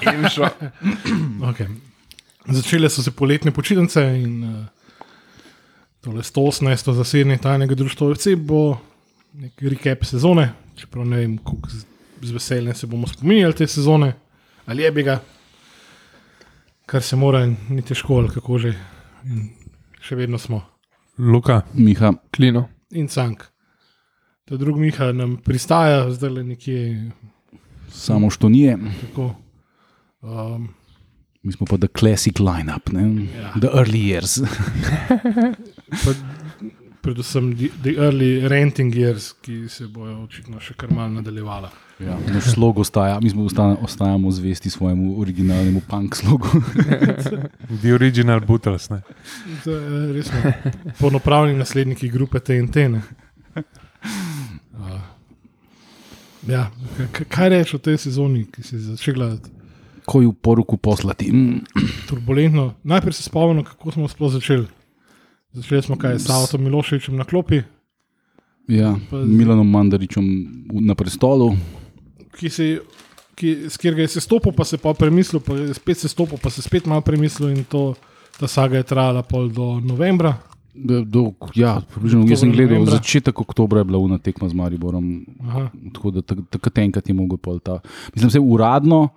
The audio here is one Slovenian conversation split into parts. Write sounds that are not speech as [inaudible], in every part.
[clears throat] Okay. Začele so se poletne počitnice in uh, tole 118. zasedanje tajnega društva OVC bo nek recap sezone. Čeprav ne vem, kako z, z veseljem se bomo spominjali te sezone, ali je bi ga, kar se mora, in ni težko, ali kako že. In še vedno smo. Luka, Miha, Klino. In cank. Ta drugi Miha nam pristaja, zdaj le nekje samo što nije. tako. Um, Mi smo pa the classic lineup, ne? Ja. the early years. [laughs] pa, predvsem the, the early renting years, ki se bojo očitno še kar malo nadaljevala. Ja, naš slog ostaja, mi smo osta, ostajamo zvesti svojemu originalnemu punk slogu. [laughs] The Original Beatles. ne. To je res polnopravni nasledniki grupe TNT. ne. [laughs] Uh, ja, kaj reči o tej sezoni, ki si začel gledati? Ko jo poruku poslati. Mm, Turbulentno. Najprej se spomnim, kako smo sploh začeli. Začeli smo kaj s Avtom Miloševičem na klopi, Ja, Pa- Milanom Mandaričem na prestolu. ki si, ki, s katerega je se stopil, pa se pa premislil, pa je spet se stopil, pa se spet malo premislil in to, ta saga je trajala pol do novembra. Do, do, ja, približno, jaz sem gledal, novembra. začetek oktobra je bila una tekma z Mariborom, Aha. tako da tak- takrat enkrat je mogel pol ta. Mislim, da uradno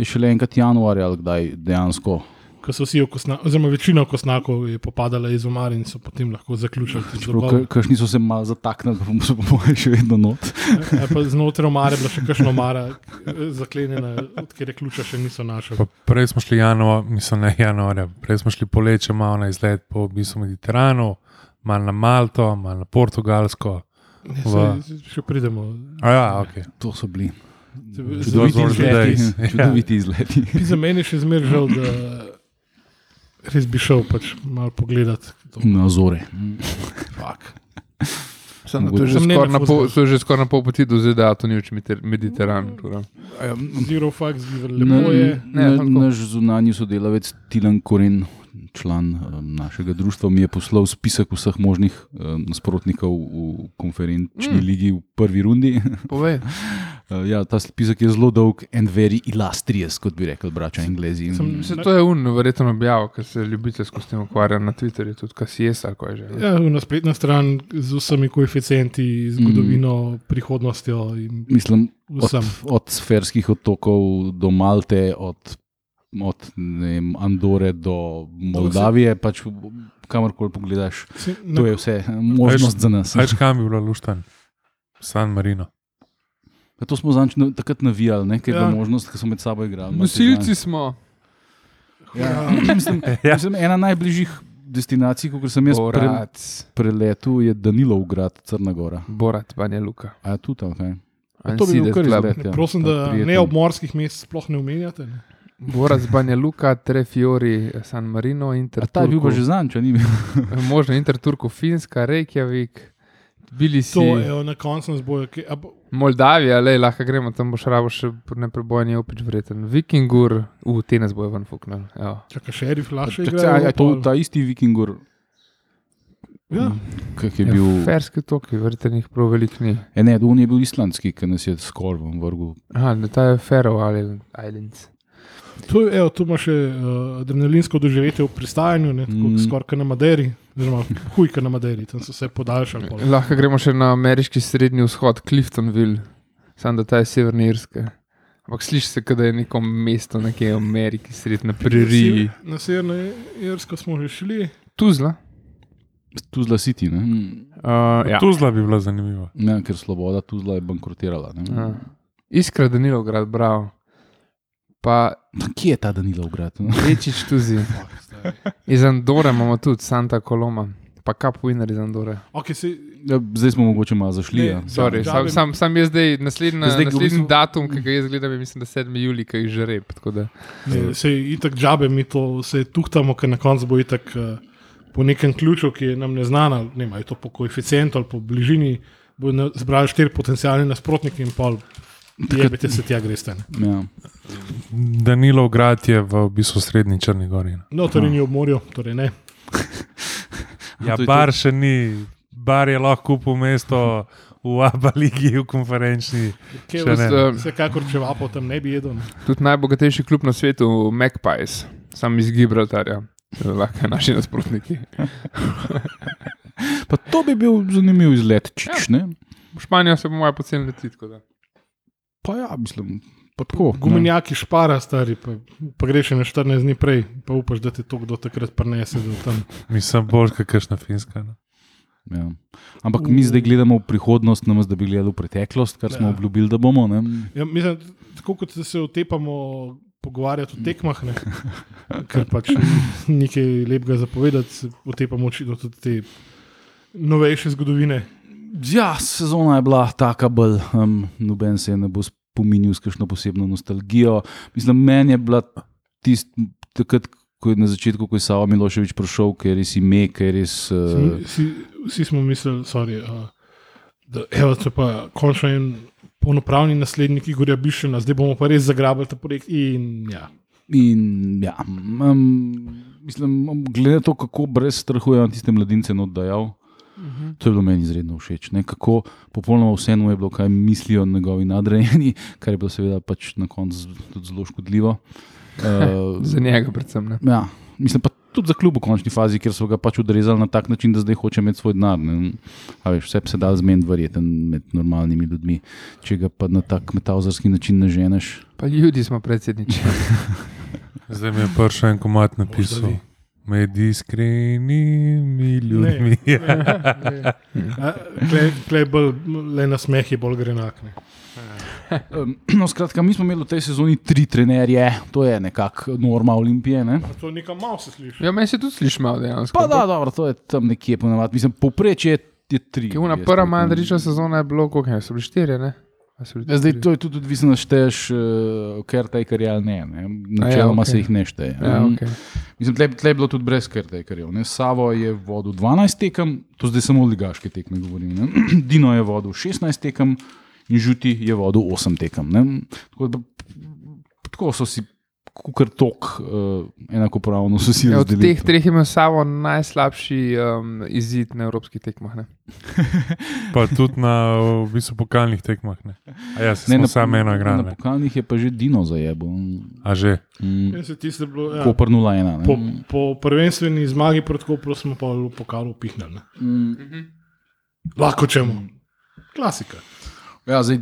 je šele enkrat januarja ali kdaj dejansko. Ko so vsi, okosna, oziroma večina okosnakov je popadala iz omar in so potem lahko zaključili te Čeprav zgodbe. ka- kakšni so se malo zataknili, pa so po mojem še vedno not. Pa Znotraj omare je bila še kakšna omara, eh, zaklenjena, od kjer ključa še niso našli. Pa Prej smo šli januar, mislim, ne januarja, prej smo šli poleče malo na izlet po bistvu Mediteranu, malo na Malto, malo na Portugalsko. Ja, v- saj, še pridemo. A ja, ok. To so bili Čudoviti izleti. [laughs] Ja. Čudoviti izleti. [laughs] Za meni je še zmeraj žal, da res bi šel pač malo pogledat. To, Na zore. fak. Samo to je že Sem ne skoraj na pol- to je že skoraj na pol poti do ZDA, to ni več Mediter- Mediteran. torej. Zero fucks, giver lepo je. Ne, tako. naš zunanji sodelavec Tilan Koren, član um, našega društva, mi je poslal spisek vseh možnih um, nasprotnikov v konferenčni mm. ligi v prvi rundi. Povej. [laughs] Uh, ja, ta spisek je zelo dolg and very illustrious, kot bi rekli braća Anglezi. Sem- Se to je un, verjetno objavil, ker se ljubiteljsko s tem ukvarja na Twitterju, tudi KCS ali kaj že. Ja, na spletni strani z vsemi koeficienti, zgodovino, mm. prihodnostjo in Mislim, od, vsem. od sferskih otokov do Malte, od, od ne vem, Andore do Moldavije, pač kamorkoli pogledaš, Si, to je vse možnost za nas. Veš, kam bi bilo luštan? San Marino. Ja, to smo zanč takrat navijali, ne, ker je Ja. možnost, ker so med sabo igrali. Nosilci smo. Ja, mislim, [laughs] Ja. mislim, ena najbližjih destinacij, kot sem jaz pre, Borat, preletel, je Danilov grad, Crna Gora. Borat, Banja Luka. A je tu tam kaj? An To bi bil kar izlet. Ja, Prosim, da prijeten. ne obmorskih mest sploh ne omenjate. Ne? Borat, Banja Luka, Tre Fiori, San Marino, Inter. A ta je bil pa že zanč, a ni bil. [laughs] Možno Inter Turku, Finska, Reykjavik, bili si. To je na koncu nas bojo. Moldavija, le lahko gremo tam, boš rabo še neprebojni opič vreten. Vikingur, v te nas bojo ven fuknili. evo. Čakaj, šerif lahko Čakaj, igra. a je to ta isti vikingur, Ja, ki je Ja, bil. Ferski toki, verjetno jih prav veliko ni. E, ne, on je bil islandski, ki nas je skoraj vrgel. Aha, da ta je Faroe Island- Islands. tu, evo, tu imaš še uh, adrenalinsko doživetje v pristajanju, ne, tako Mm. skoraj na Maderi, oziroma hujka na Maderi, tam so se podaljšali. pol. Lahko gremo še na ameriški srednji vzhod, Cliftonville, samo da ta je severne Irske. Ampak sliši se, da je neko mesto nekje v Ameriki, sred na preriji. Na severno Irsko smo že šli. Tuzla. Tu zla City, ne? Uh, ja. Tuzla bi bila zanimiva. ja, ker Sloboda tu zla je bankrotirala. Ne? Ja. Iskra Danilov grad, bravo. Pa Kje je ta Danilov grad? no? [laughs] Rečič tuzi. Iz Andore imamo tudi Santa Coloma, pa Cap Winner iz Andore. Okay, se, Ja, zdaj smo mogoče malo zašli. Ne, Ja. Sorry, sam, sam, sam jaz zdaj naslednji, Zdaj, zdaj, v naslednji bistvu- datum, ki ga jaz gledam, je mislim, da 7. julij, ki je žreb. tako da- ne, se itak džabe mi to se tuhtamo, ker na koncu bo itak uh, po nekem ključu, ki je nam neznan, ne vem, je to po koeficientu ali po bližini, bo zbrali štiri potencijalne nasprotnike in pol. Jebite se tja greste. ne. Ja. Danilov grad je v bistvu srednji Črni gori. ne. No, torej ni ob morju, torej ne. [laughs] Ja, to je bar še ni, bar je lahko kupil mesto v Abba ligi, v konferenčni. Vsekakor, če vapo tam ne bi jedel. Tudi najbogatejši klub na svetu, Magpies, sam iz Gibraltarja, lahko naši nasprotniki. Pa to bi bil zanimiv izlet, čič, ne? V Španijo se bomo poceni leti. tako da. Pa ja, mislim, pa tako. ne. Gumenjaki špara, stari, pa, pa greš še na 14 dni prej, pa upaš, da ti to kdo takrat prenese. [laughs] Mislim, bolj kot kakšna finska. No. Ja. Ampak mi zdaj gledamo v prihodnost, namesto da bi gledali v preteklost, kar smo Ja. obljubili, da bomo. Ne? Ja, mislim, tako kot se otepamo pogovarjati o tekmah, ne, [laughs] ker pač ni nekaj lepega zapovedati, otepamo očitno tudi te novejše zgodovine. Ja, sezona je bila taka bolj, um, noben se je ne bo spominjal s kakšno posebno nostalgijo. Mislim, meni je bila tist, takrat, ko je na začetku, ko je Savo Miloševič prišel, ker je res ime, ker je res. Uh, Vsi, vsi smo mislili, sorry, uh, da evo, to je pa končno en polnopravni naslednik Igorja Bišena, zdaj bomo pa res zagrabili ta projekt. In, ja. in ja, um, mislim, glede na to, kako brez strahu je on tiste mladince oddajal. To je bilo meni izredno všeč. Ne? Kako popolnoma vseeno je bilo, kaj mislijo njegovi nadrejeni, kar je bilo seveda pač na koncu tudi zelo škodljivo. Uh, [laughs] Za njega, predvsem. Ne. Ja, mislim pa tudi za klub v končni fazi, ker so ga pač odrezali na tak način, da zdaj hoče imeti svoj denar. ne. A Veš, vse se da zmeniti, verjeten med normalnimi ljudmi. Če ga pa na tak metavzarski način ne ženeš. Pa ljudi smo predsedniči. [laughs] [laughs] Zdaj mi je prišel en komat napisal. Med iskrenimi ljudmi. Klej bolj, le na smeh je bolj grenak. Ne. No, skratka, mi smo imeli v tej sezoni tri trenerje, to je nekako norma Olimpije. Ne? A To nekam malo se sliši. Ja, meni se tudi sliši malo dejansko. Pa da, dobro, to je tam nekje ponavadi. Mislim, povprečje je tri. Ki je ona jaz prva rekel. mandarična sezona je bilo, koliko je, so bili štirje, ne? Ja, zdaj to je tudi odvisno, če šteješ, uh, ker tajkarje ali ne. ne. Načeloma okej. se jih ne šteje. Ja, Um, okay. Mislim, tle, tle je bilo tudi brez kertajkarjev. ne. Savo je vodil 12 tekem, to zdaj samo o ligaške tekme govorim. Ne? [clears throat] Dino je vodil 16 tekem in Žuti je vodil 8 tekem. ne. Tako, da, tako so si, kukar tok, uh, enakopravno so si Ja, od razdelili. teh treh imel samo najslabši um, izid na evropskih tekmah. Ne? [laughs] Pa tudi na v bistvu, pokalnih tekmah. Ne. A ja, Ne, na, samo eno na igrali. ne. pokalnih je pa že Dino zajebo. A že. Mm, Ja, bilo, ja. Koper 0-1. ne. po, po prvenstveni zmagi proti Kopru smo pa v pokalu pihnili. ne. Mm, Lahko čemu. Klasika. Ja, zdaj,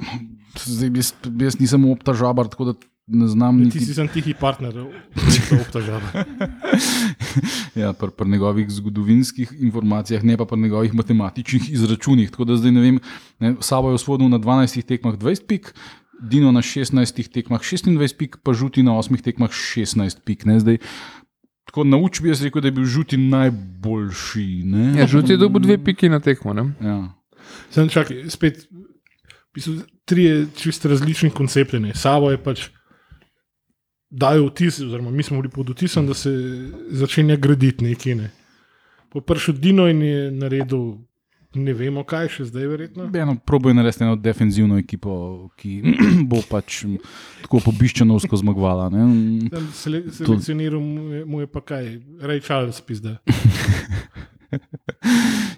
[clears throat] zdaj jaz, jaz nisem obtažabar, tako da ne znam Ti niti. si sem tihi partner, to obtažava. [laughs] Ja, pri, pri njegovih zgodovinskih informacijah, ne pa pri njegovih matematičnih izračunih. Tako da zdaj ne vem, ne, Sabo je osvojil na 12 tekmah 20 pik, Dino na 16 tekmah 26 pik, pa Žuti na 8 tekmah 16 pik. Ne, zdaj, tako nauč bi jaz rekel, da je bil Žuti najboljši. Ne? Ja, žuti je dobil dve piki na tekmo. Ne? Ja. Sem čakaj, spet. bistvu Trije čisto različni koncepti. Ne. Savo je pač dajo vtis, oziroma mi smo bili pod vtisom, da se začenja graditi nekaj. Ne. Po pršu Dino in je naredil, ne vemo kaj, še zdaj verjetno. Eno, probo je narediti eno defenzivno ekipo, ki [clears throat] bo pač tako pobiščenovsko zmagovala. Tam Sele, selekcioniral mu je, mu je pa kaj, Ray Charles pizda. [laughs]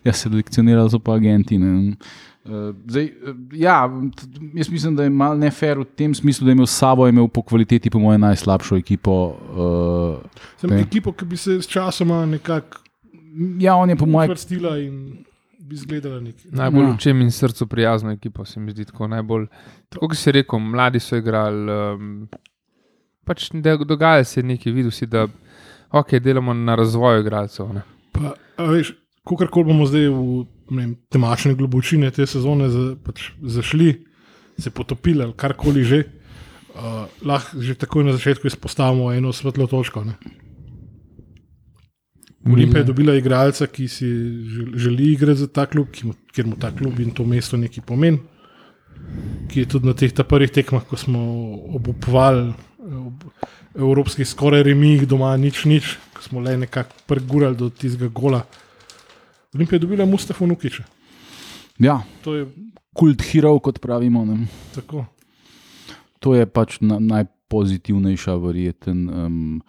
Ja, selekcionirali so pa agenti. Ne. Uh, Zdaj, eh, ja, jaz mislim, da je malo nefer v tem smislu, da je imel s sabo je imel po kvaliteti, po mojem, najslabšo ekipo. Uh, Sem Ne. ekipo, ki bi se s časoma nekako ja, on je po mojem. vrstila in bi izgledala nekaj. Najbolj Ja. učem in srcu prijazno ekipo, se mi zdi tako najbolj. Tako kot si rekel, mladi so igrali. Um, pač dogajalo se nekaj, videl si, da okay, delamo na razvoju igralcev. ne. Pa, a veš, kakorkoli bomo zdaj v vem, temačne globočine te sezone za, pač zašli, se potopili ali karkoli že, uh, lahko že takoj na začetku izpostavimo eno svetlo točko. Ne? Olimpija je dobila igralca, ki si žel- želi igrati za ta klub, ki mu, ker mu ta klub in to mesto nekaj pomeni. Ki je tudi na teh prvih tekmah, ko smo obupovali ob evropskih skoraj remih, doma nič, nič, ko smo le nekako pregurali do tistega gola. Olimpija je dobila Mustafa Nukiča. Ja, To je kult hero, kot pravimo. Ne. tako. To je pač na, najpozitivnejša, verjeten um,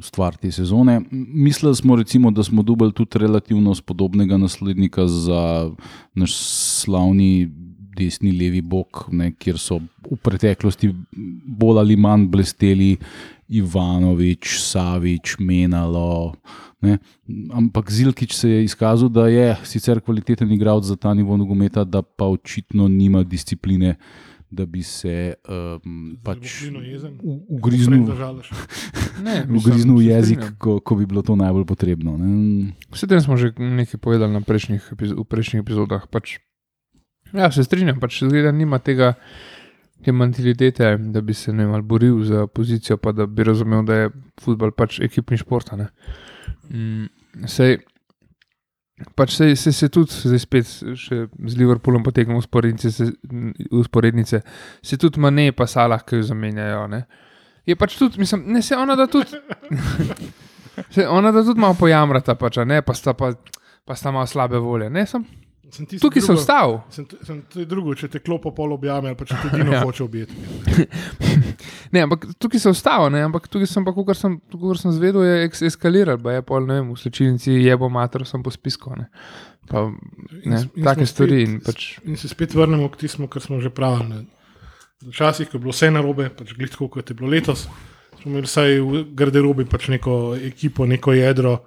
stvar te sezone. Mislili smo, recimo, da smo dobili tudi relativno spodobnega naslednika za naš slavni desni, levi bok, ne, kjer so v preteklosti bolj ali manj blesteli Ivanovič, Savič, Menalo. Ne. Ampak Zilkič se je izkazal, da je sicer kvaliteten igralec za ta nivo nogometa, da pa očitno nima discipline, da bi se um, pač ugriznil. [laughs] Ne, mislim, ugriznil v jezik, ko, ko bi bilo to najbolj potrebno. Ne. Vse tem smo že nekaj povedali na prejšnjih, v prejšnjih epizodah. Pač, ja, se strinjam, pač zgleda, nima tega. Te mentalitete, da bi se ne vem, ali boril za pozicijo, pa da bi razumel, da je futbol pač ekipni šport. Mm, Sej, pač sej, sej se tudi zdaj spet še z Liverpoolom potegnemo usporednice, se, usporednice, se tudi mane pa salah, ki jo zamenjajo. Ne. Je pač tudi, mislim, ne se ona da tudi. [laughs] Se, ona da tudi malo pojamrata, pač, ne, pa sta, pa, pa sta malo slabe volje. Ne, sem, Sem tukaj sem drugo-. Sem, t- sem to je drugo, če te klopo pol objame ali pa če te [laughs] Dino Ja. hoče objeti. [laughs] Ne, ampak tukaj sem vstal, ne, ampak tukaj sem pa, kar sem, kakor sem zvedel, je eks- eskaliral, pa je pol, ne vem, v slčilnici jebo mater, sem po spisku. Ne. Pa, ne, in take smo stvari spet- in pač. In se spet vrnemo k tistemu, kar smo že pravili. Včasih, ko je bilo vse narobe, pač glih tako, kot je bilo letos, smo imeli vsaj v garderobi pač neko ekipo, neko jedro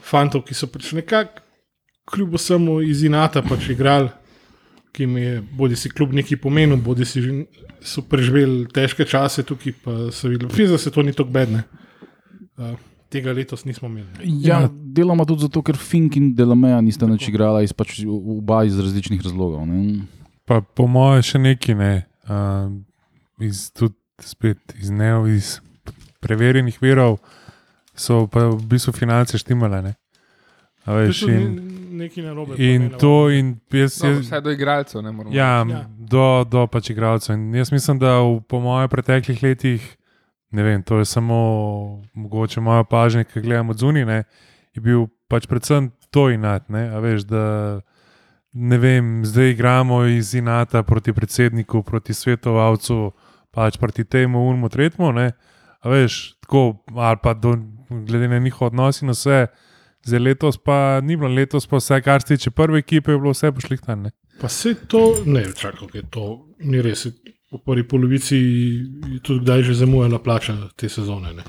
fantov, ki so pač nekako, kljub vsemu iz Inata pač igrali, ki jim je bodi si kljub neki pomenil, bodi si že so preživeli težke čase tukaj, pa so videli, fiza se to ni tako bedne. Uh, tega letos nismo imeli. Ja, deloma tudi zato, ker Fink in Delameja nista nič igrala, iz, pač, oba iz različnih razlogov. Ne. Pa po mojem še neki ne. Uh, iz, tudi spet iz neov, iz preverjenih virov so pa v bistvu finance štimale. Ne? A Veš, in, nekaj narobe. pa in ne to, in jaz, No, jaz, vsaj do igralcev ne moramo. ja, Ja. do, do pač igralcev. In jaz mislim, da v, po mojih preteklih letih, ne vem, to je samo mogoče moja pažnja, ki gledam od zunaj, je bil pač predvsem to inat. Ne, A veš, da, ne vem, zdaj igramo iz inata proti predsedniku, proti svetovalcu, pač proti temu, unmu, tretjemu. ne. A veš, tako, ali pa do, glede na njihov odnos in vse. Zdaj letos pa ni bilo, letos pa vse, kar se tiče prve ekipe, je bilo vse pošlihtane. Pa se to, ne, čakaj, okay, to ni res. V prvi polovici je tudi kdaj že zamujala plača te sezone. Ne.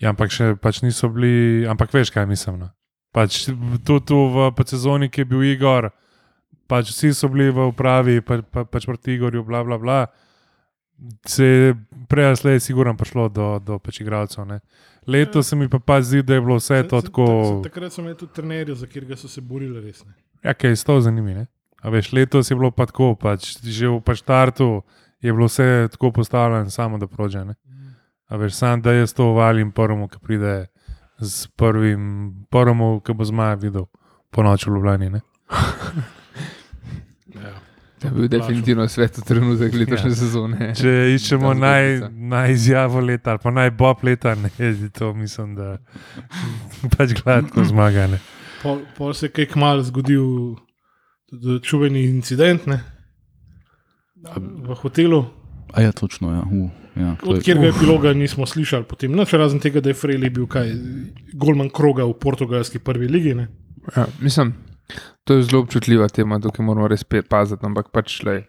Ja, ampak še pač niso bili, ampak veš, kaj mislim. No? Pač tudi tu v pač sezoni, ki je bil Igor, pač vsi so bili v upravi, pa, pa, pač proti Igorju, bla, bla, bla. Se je prej ali slej, sigurno prišlo do, do pač igralcev. ne. Letos se mi pa pa zdi, da je bilo vse to Se- se- tako. tak- Takrat so imeli tudi trenerje, za katerega so se borili res. Ne. Ja, kaj je s to zanimivo. A veš, letos je bilo pa tako, pač, že v pač štartu je bilo vse tako postavljeno, samo da prođe. Ne? A veš, sam da jaz to uvalim prvemu, ki pride z prvim, prvemu, ki bo zmaja videl po noči v Ljubljani. [laughs] To je bil definitivno svet trenutek letošnje Ja. sezone. [laughs] Če iščemo naj, naj izjavo leta ali pa naj bob leta, ne, je to mislim, da [laughs] pač gladko zmaga. Ne? Pol, pol se je kaj kmalo zgodil, čuveni incident ne, v hotelu, A ja, točno. Ja. Uh, ja, to je- od katerega epiloga nismo slišali. Potem, noč, razen tega, da je Frejli bil kaj, golman kroga v portugalski prvi ligi. Ne. Ja, mislim, to je zelo občutljiva tema, tukaj moramo res paziti. Ampak pač, lej,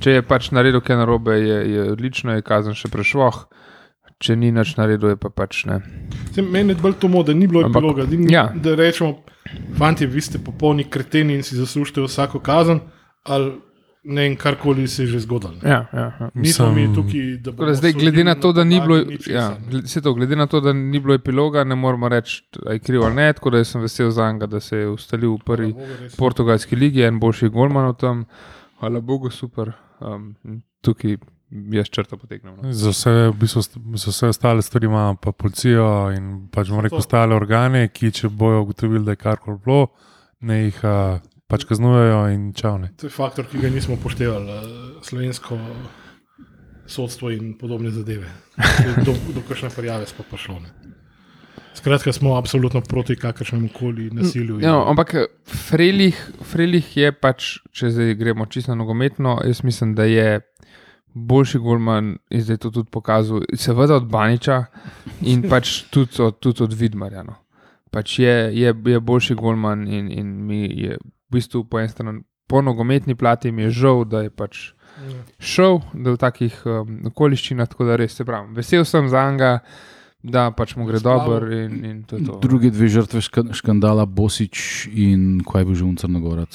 če je pač naredil kaj narobe, je, je odlično, je kazen še prešvoh. Če ni nič naredil, je pa pač ne. se, meni je bolj to mod, da ni bilo Ampak, epiloga. Da, ni, ja. da rečemo, fanti, vi ste popolni kreteni in si zaslužite vsako kazen. Ali ne vem, karkoli se je že zgodilo. ne. Ja, ja, ja. Nismo mi tukaj, da bomo Da zdaj, glede na to, da ni bilo, ja, glede, se to, glede na to, da ni bilo epiloga, ne moremo reči, da je kriv ali ne. Tako da sem vesel za njega, da se je ustalil v prvi Bogu, portugalski ligi, en boljši golman tam. Hvala Bogu, super. Um, tukaj jaz črto potegnem. No. Za vse, v bistvu, st- za vse ostale stvari imamo pa policijo in pač bomo rekel To. ostale organe, ki če bojo ugotovili, da je karkoli bilo, ne jih a, pač kaznujejo in čavne. To je faktor, ki ga nismo upoštevali, eh, slovensko sodstvo in podobne zadeve. Do, do kakšne prijave smo pa šlo. Ne. Skratka, smo absolutno proti kakršnemu koli nasilju. Ja, no, ampak Frelih, Frelih je pač, če zdaj gremo čisto nogometno, jaz mislim, da je boljši golman zdaj to tudi pokazal, seveda od Baniča in [laughs] pač tudi od, tudi od Vidmarja. No. Pač je, je, je boljši golman in, in mi je v bistvu po eni strani, po nogometni plati mi je žal, da je pač šel da v takih um, okoliščinah, tako da res se pravim. Vesel sem za njega, da pač mu gre dobro in, in to je to. Druge dve žrtve ška- škandala, Bosič in kaj je bil že Uncrnogorac.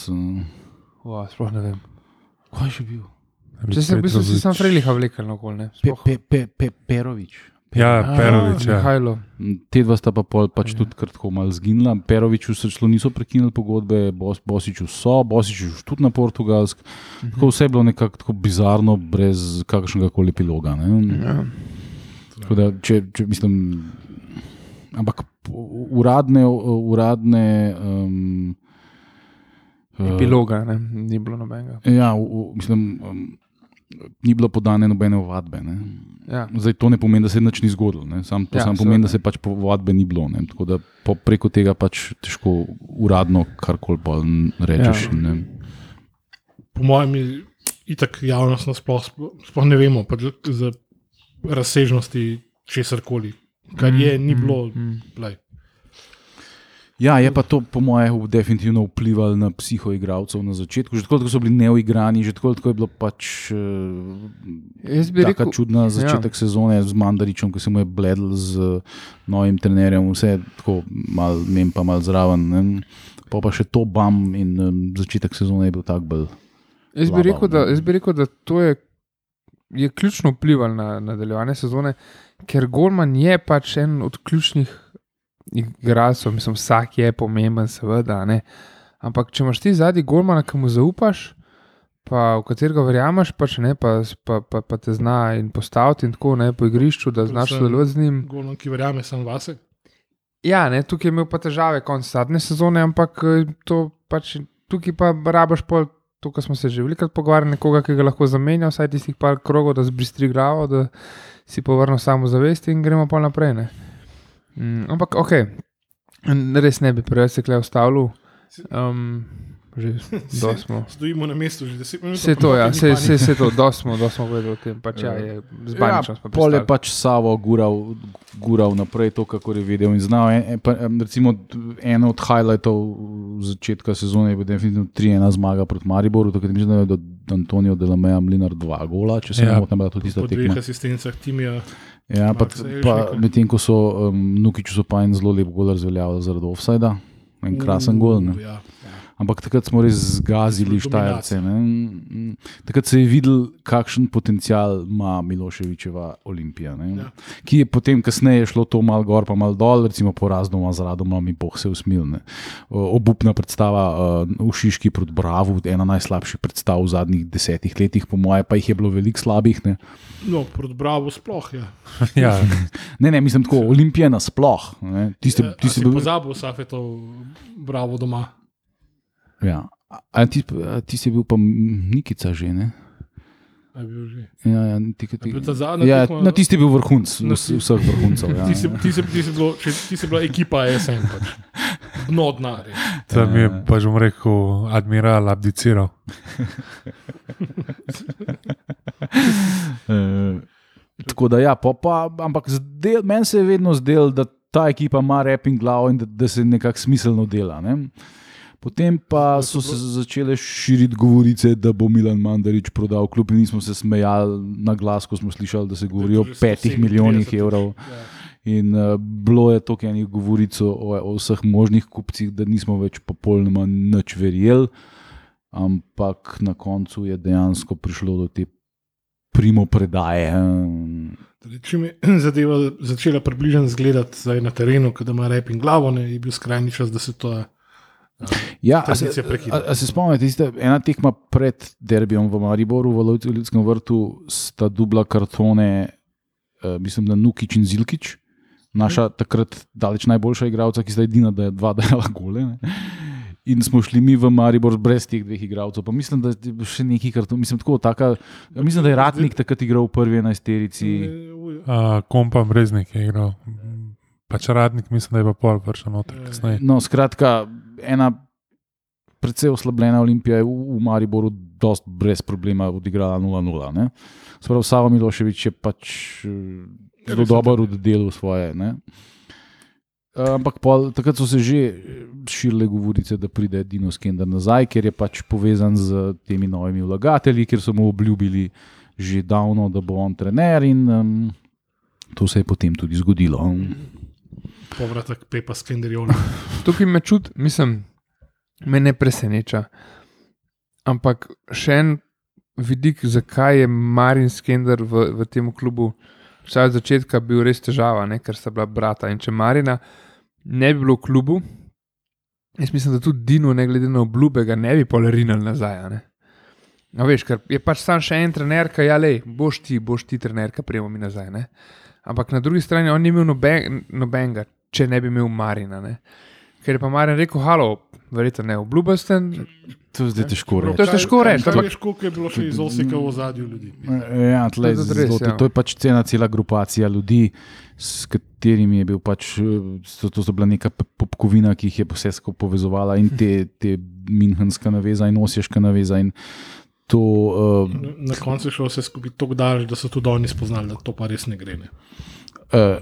Wow, sploh ne vem. Kaj je že bil? Če se v bistvu si sam Freliha vlekel na okol, ne? Pe, pe, pe, pe, Perovič. Ja, A, Perovič. Ja. Mihajlo. Te dva sta pa pol pač Ja. tudi kratko malo zginila. Peroviču so celo niso prekinili pogodbe, Bos, Bosiču so, Bosiču tudi na portugalsk. Mhm. Tako vse je bilo nekako tako bizarno, brez kakršnega koli epiloga. Ne? Ja. Tako Da, če, če mislim, ampak uradne, uradne um, Epiloga, ne? ni bilo nobenega. Ja, v, v, mislim, um, ni bilo podane nobene ovadbe. Ne? Ja. Zdaj, to ne pomeni, da se nič ni zgodilo. ne. Sam, to Ja, ja, sam pomeni, da se pač povadbe ni bilo. Ne. Tako da po, preko tega pač težko uradno karkoli bolj rečeš. Ja. Ja. Po mojem, je itak javnost nasploh sploh, sploh ne vemo pač za- razsežnosti česar koli. Kar je, ni bilo. Mm. Lej. Ja, je pa to, po mojem, definitivno vplivalo na psihoigralcev na začetku. Že tako, ko so bili neuigrani, že tako, ko je bilo pač. Uh, Taka rekel, čudna začetek ja. sezone z Mandaričem, ki se mu je bledel z novim trenerjem, vse tako malo mem, pa malo zraven. Ne. Pa, pa še to bam in um, začetek sezone je bil tak bolj. jaz bi slaba, rekel, da, jaz bi rekel, da to je, je ključno vplivalo na nadaljevanje sezone, ker Gorman je pač en od ključnih igralcev, mislim, vsak je pomemben, seveda, ne. ampak če imaš ti zadnji Gormana, ki mu zaupaš, pa v katerega verjameš, pač, ne, pa, pa, pa, pa te zna in postaviti in tako ne, po igrišču, da znaš sodelovati z njim. Golman, ki verjame sam vase. Ja, ne, tukaj je imel pa težave konec zadnje sezone, ampak eh, to pač, tukaj pa rabaš pol. To, kar smo se že veliko pogovarjali, nekoga, ki ga lahko zamenja, vsaj tistih par krogov, da zbistri glavo, da si povrne samo zavest in gremo pa naprej. Ne. Mm, ampak, ok, res ne bi preveč se klej ustavil. Um, že [laughs] do smo. Stojimo na mestu že 10 minut. Vse to, ja, vse, vse, vse to, do smo, do smo povedali o tem. Pač, ja, je, z Baničem smo pol je pač Savo gural, gural naprej, to, kako je vedel in znal. En, en, pa, recimo, eno od highlightov začetka sezone je bil definitivno 3-1 zmaga proti Mariboru, takrat mislim, da je do Antonijo Delameja Mlinar dva gola, če se Ja. ne motim, bila to tista Po dveh tekma. asistencah timija. Ja, pa, pa medtem ko so um, Nukiču so pa en zelo lep gol razveljavili zaradi offsajda, en krasen gol. Ne. Ja. Ampak takrat smo res zgazili. Štajerce. ne. Mm, Takrat se je videl, kakšen potencial ima Miloševičeva Olimpija. ne. Ja. Ki je potem, kasneje, šlo to malo gor, pa malo dol, recimo poraz doma z radom, mi boh se usmil. ne. Obupna predstava uh, v Šiški proti Bravu, ena najslabših predstav v zadnjih desetih letih, po moje, pa jih je bilo veliko slabih. Ne, No, proti Bravo sploh je. [laughs] Ja, ne, ne mislim tako, Olimpija nasploh. ne. Tiste, Ja, a tiste si bil, pozabil Safetov Bravo doma. Ja. A- A ti, a ti si bil pa Nikica že, ne? Ja, ja, ti, ti, A bil ta zadnja ja, tekma- na tisti je bil vrhunc, Na vs- ti- vseh vrhuncev. Ja. Ti si, ti, si, ti, si bilo, če, ti si bila ekipa SM, pač. dno dna. res. tam je pač bom rekel, admiral abdiciral. [laughs] Eh, Tako da, ja, pa, pa, ampak zdel- meni se je vedno zdelo, da ta ekipa ima rep in glavo in da, da se nekako smiselno dela. Ne? Potem pa so se začele širiti govorice, da bo Milan Mandarič prodal klub, in nismo se smejali na glas, ko smo slišali, da se govori o petih 137 milijonih evrov. Ja. In uh, bilo je toliko enih govoric o, o vseh možnih kupcih, da nismo več popolnoma nič verjeli. Ampak na koncu je dejansko prišlo do te primo predaje. Torej, Čim je [clears throat] zadeva začela približno izgledati na terenu, da ima rep in glavo, ne, je bil skrajni čas, da se to. Eh, Ja, a se, a, a se spomnite, tiste, ena tekma pred derbijem v Mariboru, v Ljudskem vrtu, sta dubla kartone, uh, mislim, da Nukič in Zilkič, naša takrat daleč najboljša igralca, ki zdaj edina, da je dva [laughs] dela gole. Ne? In smo šli mi v Maribor brez teh dveh igralcev. Pa mislim, da je še neki karton, mislim, tako, taka, mislim, da je Ratnik takrat igral v prvi enajsterici. Uh, kompa Breznik je igral. Pač radnik, mislim, da je pa pol prišel noter kasneje. No, skratka, ena precej oslabljena olimpija je v, v Mariboru dost brez problema odigrala 0-0. ne. Se pravi, Savo Miloševič je pač eh, zelo v delu svoje. Ne. Eh, Ampak pol, takrat so se že širile govorice, da pride Dino Skender nazaj, ker je pač povezan z temi novimi vlagatelji, ker so mu obljubili že davno, da bo on trener in um, to se je potem tudi zgodilo. Povratek Pepa Skenderjola. [laughs] Tukaj me čuti, mislim, me ne preseneča. Ampak še en vidik, zakaj je Marin Skender v, v tem klubu, vsaj od začetka, bil res težava, ne? ker sta bila brata. In če Marina ne bi bilo v klubu, jaz mislim, da tudi Dino, ne glede na obljube, ga ne bi polerinal nazaj. Ne? No, veš, ker je pač sam še en trener, ki ja, le, boš ti, boš ti trener, ki prijemo mi nazaj. Ne? Ampak na drugi strani on ni imel noben, nobenega, če ne bi imel Marina. Ne? Ker je pa Marin rekel, halo, verjetno ne, obljubil ste. To je zdaj težko reči. To je težko reči, Kaj ampak- veš, koliko je bilo še iz Osika v zadju ljudi? Ja, tle, To je zelo, res, to, ja. to je pač cena cela grupacija ljudi, s katerimi je bil pač, to, to so bila neka popkovina, ki jih je vse skupaj povezovala in te, te minhenska naveza in osješka naveza. In to, uh, Na koncu je šlo vse skupaj tako daleč, da so tudi oni spoznali, da to pa res ne gre. Ne. uh,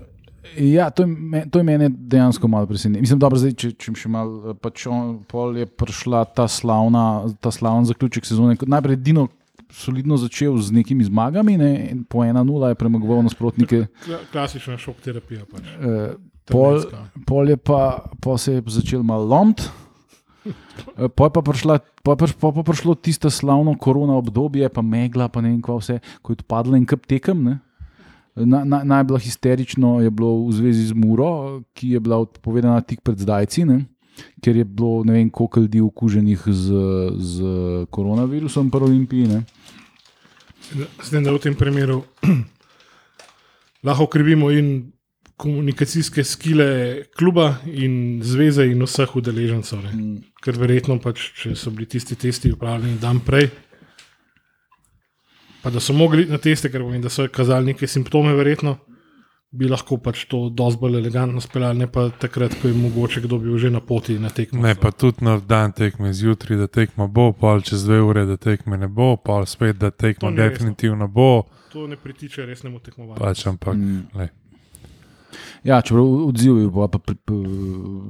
ja, to, je, to je mene dejansko malo presenetilo. Mislim, dobro, zdaj, če, če še malo, eh, pač on, pol je prišla ta slavna, ta slavna zaključek sezone. Najprej Dino solidno začel z nekimi zmagami, ne, po 1-0 je premagoval nasprotnike. Kla- Klasična šok terapija. Pač. Uh, pol, pol, je pa, pol se je začel malo lomiti. Eh, Pol je pa, prišla, pol je priš- pol pa prišlo tisto slavno korona obdobje, pa megla, pa ne vem, kva vse, ko je odpadlo in kup tekem. Ne? Na, na, najbolj histerično je bilo v zvezi z Muro, ki je bila odpovedana tik pred zdajci, ne? ker je bilo ne vem, koliko ljudi okuženih z, z koronavirusom po Olimpiji. Ne? Tem, da v tem primeru [clears throat] lahko krivimo in komunikacijske skile kluba in zveze in vseh udeležencev. ne. Ker verjetno, pač, če so bili tisti testi upravljeni dan prej, pa da so mogli na teste, ker pomeni, da so kazali neke simptome, verjetno bi lahko pač to dosti bolj elegantno speljali, ne pa takrat, ko je mogoče kdo bil že na poti na tekmo. Ne, pa tudi na dan tekme zjutraj, da tekma bo, pol čez dve ure, da tekme ne bo, pol spet, da tekma To ni resno. definitivno bo, To ne pritiče resnemu tekmovanju. pač ampak. Mm. glej. Ja, čeprav odziv je bil pa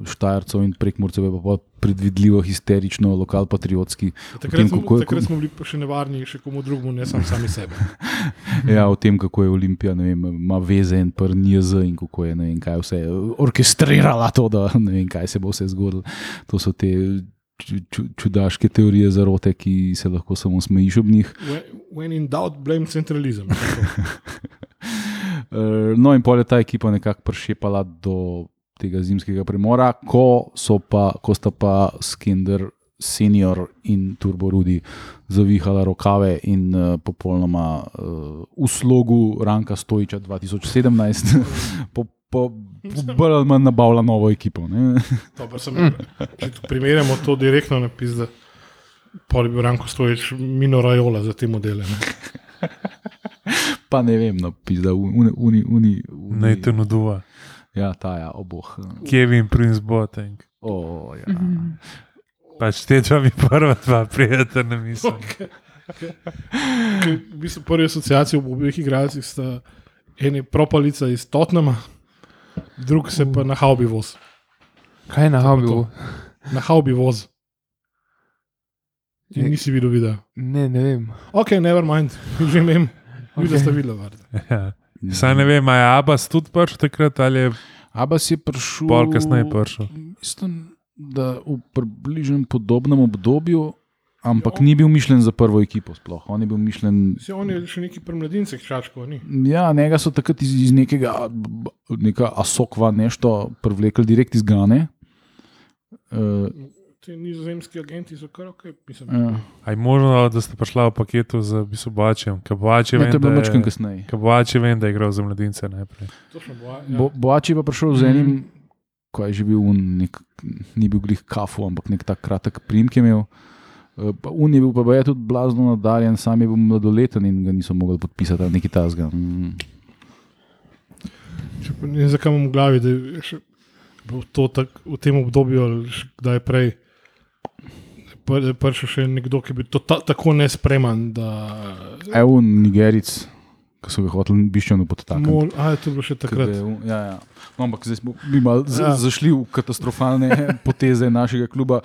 Štajercev in prekmurcev je pa predvidljivo, histerično, lokalpatriotski. Takrat, tem, smo, kako je- takrat smo bili še nevarni, še komu drugemu, ne sam sami sebi. [laughs] Ja, o tem, kako je Olimpija, ne vem, ima veze in prnjez in kako je, ne vem, kaj vse orkestrirala to, da ne vem, kaj se bo vse zgodilo. To so te ču- ču- čudaške teorije zarote, ki se lahko samo smejiš ob njih. When, when in doubt, blame centralizem. [laughs] Eh, No, in pol je ta ekipa nekako prišepala do tega zimskega premora, ko, pa, ko sta pa Skender, senior in Turbo Rudi zavihala rokave in uh, popolnoma uh, v slogu Ranka Stojiča 2017 [laughs] po, po, bolj ali manj nabavila novo ekipo. Pa sem, če primerjamo to direktno napis, da pol je bil Ranko Stojič Mino Rajola za te modele. [laughs] Ne? Pa ne vem, no, pizda, uni, uni, uni, uni. Nathan Uduva, Ja, ta ja, oboh. Kevin Prince Boateng. O, ja. Pač te dva mi prva dva prijeta na misel. Ker V bistvu prvi asociacije v obeh igralcih sta eni propalica iz Totnama, drug se pa na haubi voz. Kaj na habi? to. Na haubi voz. Ti Ne. nisi videl videa. Ne, ne vem. Ok, never mind, [laughs] že vem. Videla Ok. sta videla. [laughs] Ja. Saj ne vem, je Abbas tudi prišel takrat ali je Abas je prišel. pol kasneje prišel. Mislim, da v približno podobnem obdobju, ampak ni bil mišljen za prvo ekipo. Sploh. On je bil mišljen. Se on je še neki pri mladincih čačkov, ni. Ja, njega so takrat iz, iz nekega neka asokva nešto privlekli direkt iz Gane. Uh, Ti nizozemski agenti so kar ok. Mislim, ja. Aj možno, da ste prišla v paketu z Bisobačem, Kaboači Ne, vem, je da je- kasneje. Kaboači vem, da je igral za mladince najprej. točno bo. Ja. Bo, Boači je pa prišel z enim, ko je že bil un, nek, ni bil glih kafu, ampak nek tak kratek prim, ki je imel. Pa Un je bil pa baje tudi blazno nadarjen, sam je bil mladoleten in ga niso mogli podpisati, ali nekaj tasga. Mm. Če pa ne vem, zakaj imam v glavi, da je še bilo to tak, v tem obdobju ali kdaj prej. Pr- prišel še nekdo, ki bi to ta, tako nespreman, da. Evo, Nigeric, ki so ga hoteli biščeno podtakniti. Mol, a, to je bilo še takrat. je Ja, ja. No, ampak zdaj smo mi malo Ja. zašli v katastrofalne [laughs] poteze našega kluba.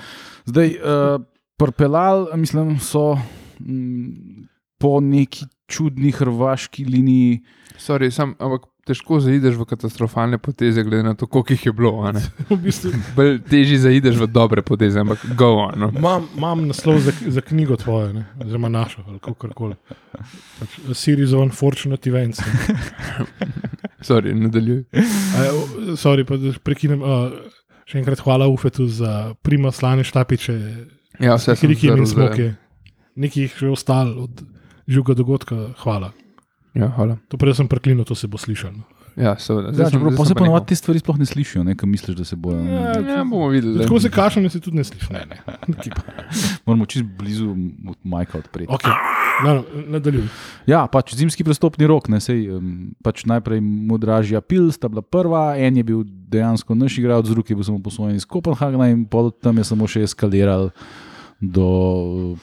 Zdaj, uh, prpelal, mislim, so mm, po neki čudni hrvaški liniji. Sorry, sam, ampak težko zaideš v katastrofalne poteze, glede na to, koliko jih je bilo. [laughs] V bistvu, Bolj težje zaideš v dobre poteze, ampak go on. No. Imam, imam naslov za, za knjigo tvojo, ne? oziroma našo, ali kako koli. Pač, series of unfortunate events. [laughs] Sorry, nadaljuj. O, Sorry, pa prekinem. Uh, še enkrat hvala Ufetu za prima slane štapiče, Ja, vse sem zdaj. smoke. Nekaj jih še ostalo od živega dogodka, hvala. Ja, hvala. To prej sem preklinil, to se bo slišalo. Ja, seveda. Zdaj, sem- čeprav zdaj pa se ponovadi nekaj- te stvari sploh ne slišijo, ne, ki misliš, da se bojo. Ja, Ja, bomo videli. Tako se kašem, se tudi ne sliši. Ne, ne. [laughs] [laughs] Moramo čist blizu od Majka odpreti. Okay. No, no, nadaljuj. Ja, pač zimski prestopni rok, ne, sej, pač najprej Modražja Pil sta bila prva, en je bil dejansko naš igralec, drugi je bil samo posvojen iz Kopenhagna in pol tam je samo še eskaliral do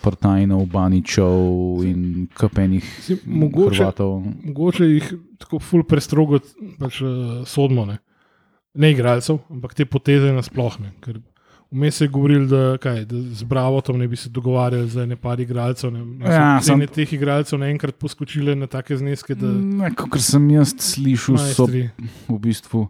Partajnov, Baničev in kapenih mogoče, Hrvatov. mogoče jih tako ful prestrogo pač, uh, sodmo, ne. ne igralcev, ampak te poteze nasplošno. Vmes je govoril, da, kaj, da z Bravotom ne bi se dogovarjali za nekaj igralcev. Ne, ne, Ja, so sam- cene teh igralcev naenkrat poskočile na take zneske, da Kot sem jaz slišal, so v bistvu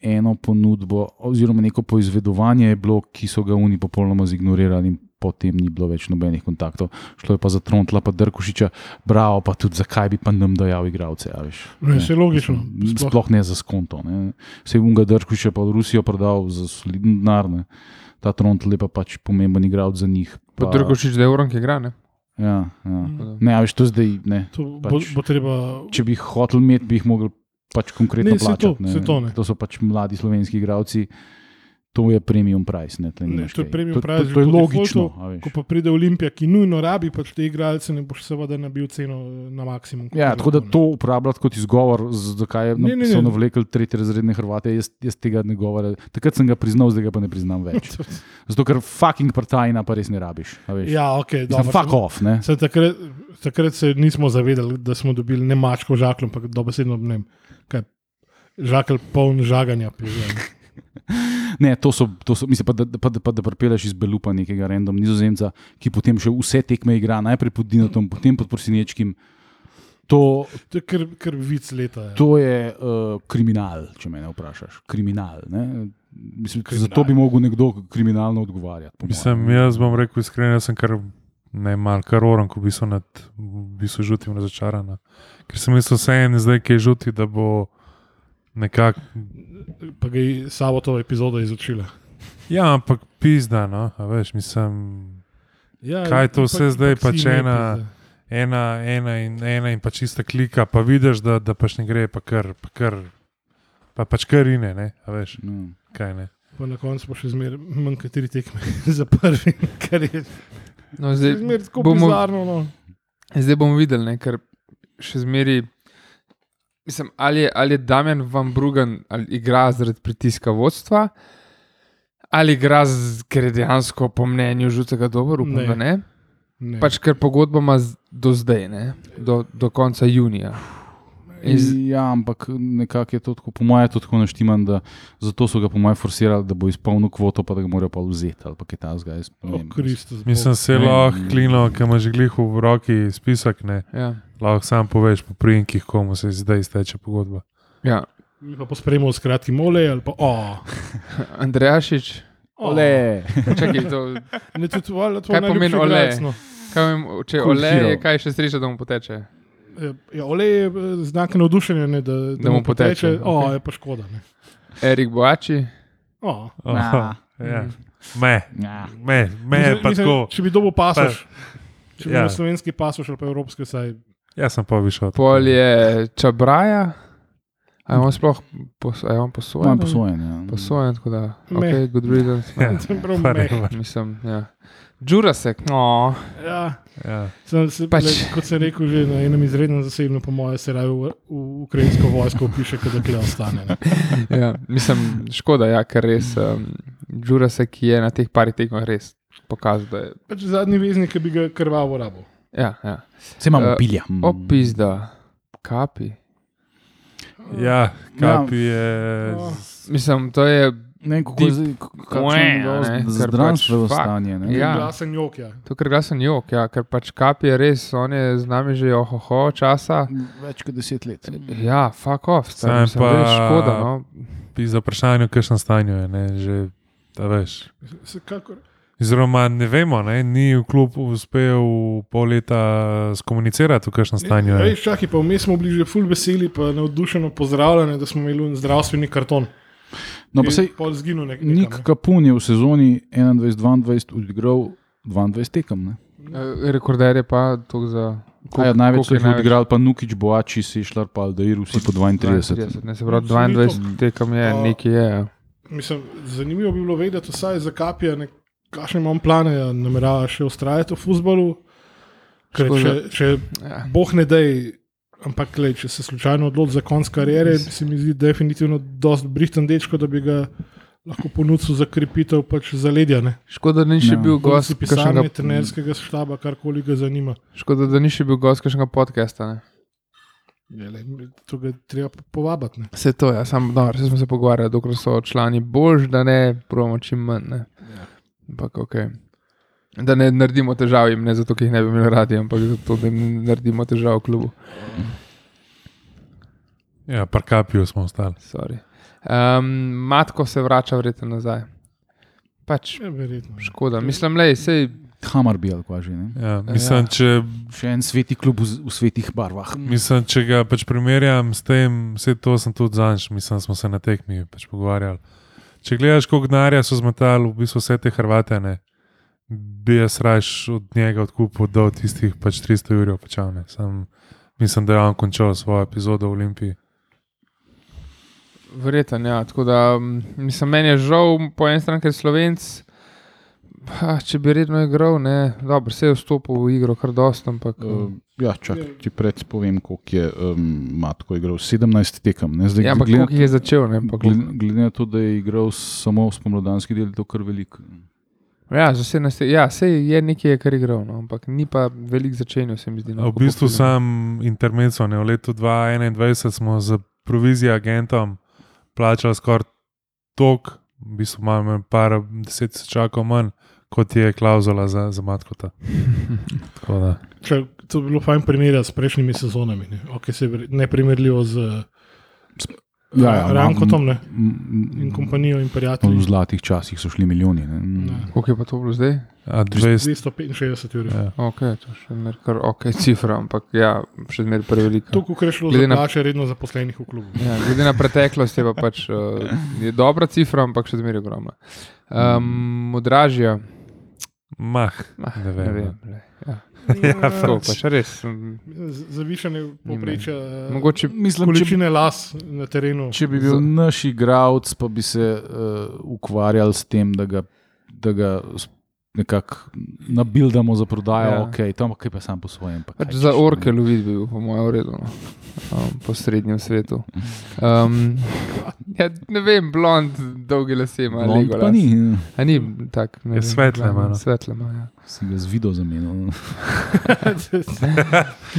eno ponudbo, oziroma neko poizvedovanje je bilo, ki so ga oni popolnoma zignorirali, in potem ni bilo več nobenih kontaktov. Šlo je pa za Trontla, pa Drkošiča, bravo, pa tudi zakaj bi pa nam dajal igralce. a veš. Ne, saj logično, Sploh, sploh. ne za skonto. Ne. Vse unga Drkošiča pa v Rusijo prodal za solidn denar. Ne. Ta Trontl je pa pač pomemben igralec za njih. Pa Pa, Drgošič, da je uran, ki igra. Ne? ja, ja. Mm. Ne, a veš, to zdaj ne. To bo, pač- bo treba. če bi hotel imeti, bi jih mogli pač konkretno Ne, saj to, plačati. saj to ne. to so pač mladi slovenski igralci, to je premium price. Ne, Ne, nimaš to je premium to, price To, že to je logično. defaultu. Ko pa pride Olimpija, ki nujno rabi pač te igralce, ne boš seveda nabil ceno eh, na maksimum. Ja, tako da ne. to uporabljati kot izgovor, zakaj je, Ne, ne, so ne. navlekli tretje razredne Hrvate, jaz, jaz tega ne govorim. Takrat sem ga priznal, zdaj ga pa ne priznam več. [laughs] Zato, ker fucking partajna pa res ne rabiš. Ja, ok, Mislim, dobro. fuck off. Ne? Se takrat, takrat se nismo zavedali, da smo dobili ne mačko žakljo, ampak dobesedno ne kaj. Žakelj poln žaganja. [laughs] Ne, to so, to so mislim, pa da, pa, da, pa da pripeleš iz Belupa nekega random nizozemca, ki potem še vse tekme igra, najprej pod Dinotom, potem pod Prosinečkim. To, To je kar, kar vic leta. Ja. To je uh, kriminal, če me ne vprašaš. Kriminal. Ne? Mislim, Kriminal. zato bi lahko nekdo kriminalno odgovarjati. po Mislim, jaz bom rekel iskreno, jaz sem kar ne mal, kar oran, ko bi so nad, bi so žutim razočarana. Ker sem mislil, vse en zdaj, ki je žuti, da bo nekako. Pa ga je sabotova epizoda izučila. Ja, ampak pizda, no, a veš, mislim. Ja, Kaj je to vse zdaj ipak pač si ne ena- pizda. Ena, ena in ena in pa čista klika, pa vidiš, da, da pač ne gre, pa kar, pa kar, pa pač kar ine, ne, a veš, No. kaj ne. Pa na koncu pa še zmeraj manj kateri tekme [laughs] za prvi, kar je No, zdaj, zmeraj tako bomo- bizarno. No. zdaj bomo videli, ne, ker še zmeri. Mislim, ali je, ali je Damien Van Brugen ali igra zaradi pritiska vodstva, ali igra, z, ker je dejansko po mnenju žutega dober, upam, Ne. da ne. Ne. Pač ker pogodba ima do zdaj, ne, do, do konca junija. In z- Ja, ampak nekako je to tako, po mojem, je to tako naštiman, da zato so ga po mojem forsirali, da bo izpolnil kvoto, pa da ga morajo pa vzeti ali pa kaj O, vem. Kristus. Mislim, se lahko klino, ki imaš glih v roki spisek, ne, Ja, lahko sam poveš po prinkih, komu se zdaj izteče pogodba. ja. Mi pa pospremimo s kratkim ole ali pa o. [laughs] Andrejašič. Ole. [laughs] čakaj, to, Ne, tudi, vala, Kaj pomeni ole? Kaj če ole, je kaj še sreča, da mu poteče. Ja, ole je eh, znak navdušenja, ne, da, da, Da mu poteče, O, okej. je pa škoda. Ne. Erik Boači, O. Na. ja. Me, Ja. me, me je pa Mislim, tako. Če bi dobil pasoš, če bi ja. imel slovenski pasoš ali pa evropski, saj Jaz sem pa višel. pol je Čabraja, a je on sploh pos, a je on posojen? Mojem posojen. Ja. Posojen, tako da, Me. ok, good riddance. [laughs] Ja, Sem [laughs] prav res. Mislim, ja. Jurasek, no, Ja, Ja. sem, se, Pač- le, kot sem rekel, že na enem izrednem zasedanju, po mojem, se raje v, v ukrajinsko vojsko piše, da kle ostane. Ne. [laughs] ja, mislim, škoda, ja, ker res um, Jurasek je na teh parih tekmah res pokazal, da je. Pač zadnji veznik, ki bi ga krvavo rabo. Ja, ja. Se imamo Eh, pilja. Opizda, kapi. Ja, kapi je. Oh. Mislim, to je Ne vem, kako je kakšno je zdravstveno pač, fuck. stanje. ne. Ja. Glasen jok, ja. to, ker glasen jok, ja, ker pač kapi je res, on je z nami že ohoho časa. Več kot deset let. Ja, fuck off, stari, mislim, pa- res škoda. No. Bi za vprašanje, v kakšnem stanju je. Ne, že, da veš. Vsekakor. Oziroma, ne vemo, ne, ni v klubu uspel pol leta skomunicirati, v kakšnem stanju je. Ej, čakaj, pa vmes smo bili že full veseli, pa navdušeno pozdravljeni, da smo imeli zdravstveni karton. No, pa sej, pol zginil nek, Nik nekam, ne. Kapun je v sezoni 21-22 odigral 22 tekem. Ne? Eh, Rekorder je pa to za. A Ja, največ koliko je jih odigrali, pa Nukič, Boači, Sešljar, pa Aldair, vsi po 32. Ne, se pravi, No, saj ni 22 tekem je, nekaj je. ja. Mislim, zanimivo bi bilo vedeti, vsaj za kapije, kakšne imam plane, a namerava še ustrajati v futbalu. Če, če Ja. boh ne dej, ampak lej, če se slučajno odloči za konc kariere, se mi zdi definitivno dost brihten dečko, da bi ga lahko ponudil za krepitev pač zaledja. Ne? Škoda, da ni še Ja. bil gost Gost pisarne, kakšnega trenerskega štaba, karkoli ga zanima. Škoda, da ni še bil gost kakšnega podcasta. Ne? Je, lej, to ga je treba povabiti. ne. Vse to je, samo dobro, se smo se pogovarjali, dokler so člani bož, da ne provamo čim manj. Ne? Ampak ok. Da ne naredimo težav jim, ne zato, ker jih ne bi imeli radi, ampak zato, da ne naredimo težav v klubu. Ja, par kapijo smo ostali. Sorry. Um, matko se vrača verjetno nazaj. Pač Ja, verjetno. škoda. Mislim, le, sej. Hamar bi ali kva že. Ne? Ja, mislim, Ja. če, Še en sveti klub v, v svetih barvah. mislim, če ga pač primerjam s tem, vse to sem tudi zanj, mislim, smo se na tekmi pač pogovarjali. Če gledaš, koliko denarja so zmetali v bistvu vse te Hrvate, ne, bi jaz raje od njega odkupil do tistih pač 300 ur plačal. ne. Sam Mislim, da je on končal svojo epizodo v Olimpiji. Verjeten, ja. Tako da, mislim, meni je žal, po eni strani, ker je Pa, če bi redno igral, ne, dobro, se je vstopil v igro kar dost, ampak Uh, ja, čak, ti pred povem, koliko je um, Matko igral. 17 tekem. Ne? Zdaj, ja, ampak glede, koliko jih je začel, ne, glede, glede na to, da je igral samo v spomladanski del, je to kar veliko. Ja, za 17, ja, sej je nekaj, kar je igral, no, ampak ni pa velik začenjal, se mi zdi. No, V bistvu pogledam. sam intermezzo, ne, v letu 2021 smo z provizijo agentom plačali skoraj toliko, v bistvu imamo par deset tisočakov manj, kot je klauzula za, za matkota. Če, to bi bilo fajn primerjati s prejšnjimi sezonami. Ne, okay, se neprimerljivo z Ja, ja, Rankotom ne, Mm, in kompanijo in V prijatelji. zlatih časih so šli milijoni. Ne? Ja. Koliko je pa to bilo zdaj? A 200, 265 ur. ja. Ok, to je še kar ok cifra, ampak ja, še zmer prevelika. To, kar je šlo Glede za na- plače redno zaposlenih v klubu. Ja, glede na preteklost je pa pač uh, je dobra cifra, ampak še zmeraj ogromna. Um, Odražja, Mah, ah, ne vem. ne ne. vem. Le, [laughs] ja. Ja, Tako, pač res. mm, Zavišanje povprečja eh, Mogoče Mislim, če, količine las na terenu. če bi bil naš igralec, pa bi se uh, ukvarjali s tem, da ga, da ga nekako nabildamo za prodajo, Ja. ja. ok, tam kaj pa sam po svojem. pa pač za ne. orke loviti bi bil, po mojem, v redu. No. Um, po srednjem svetu. Um, ja, ne vem, blond, dolge lase ima. Blond pa ni, A ni tak, ne Je vem, svetle ima, no. Svetle ima, ja. si ga z video zamenil. [laughs]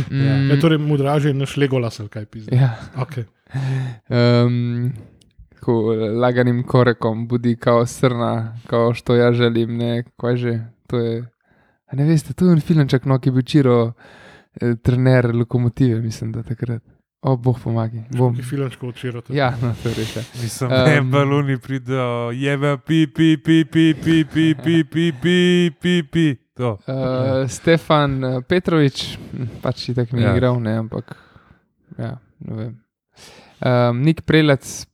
Mm, Je torej mudraže naš legolas ali kaj pizde. ja. Okay. Um, tako laganim korekom budi kao srna, kao što ja želim, ne, kaj že. To je, a ne veste, to je en filmček, no, ki bil čiro eh, trener lokomotive, mislim, da takrat. O, boh pomagi. Bom. Ki filmčko včeraj. Ja, no, to je res. ja. Mislim, Um, da um, baloni pridejo, jebe, pi, pi, pi, pi, pi, pi, pi, pi, pi, pi, pi. To. Uh, Stefan eh, Petrovič, hm, pač je tako ni Ja. ja. igral, ne, ampak ja, ne vem. Um, Nik Prelec,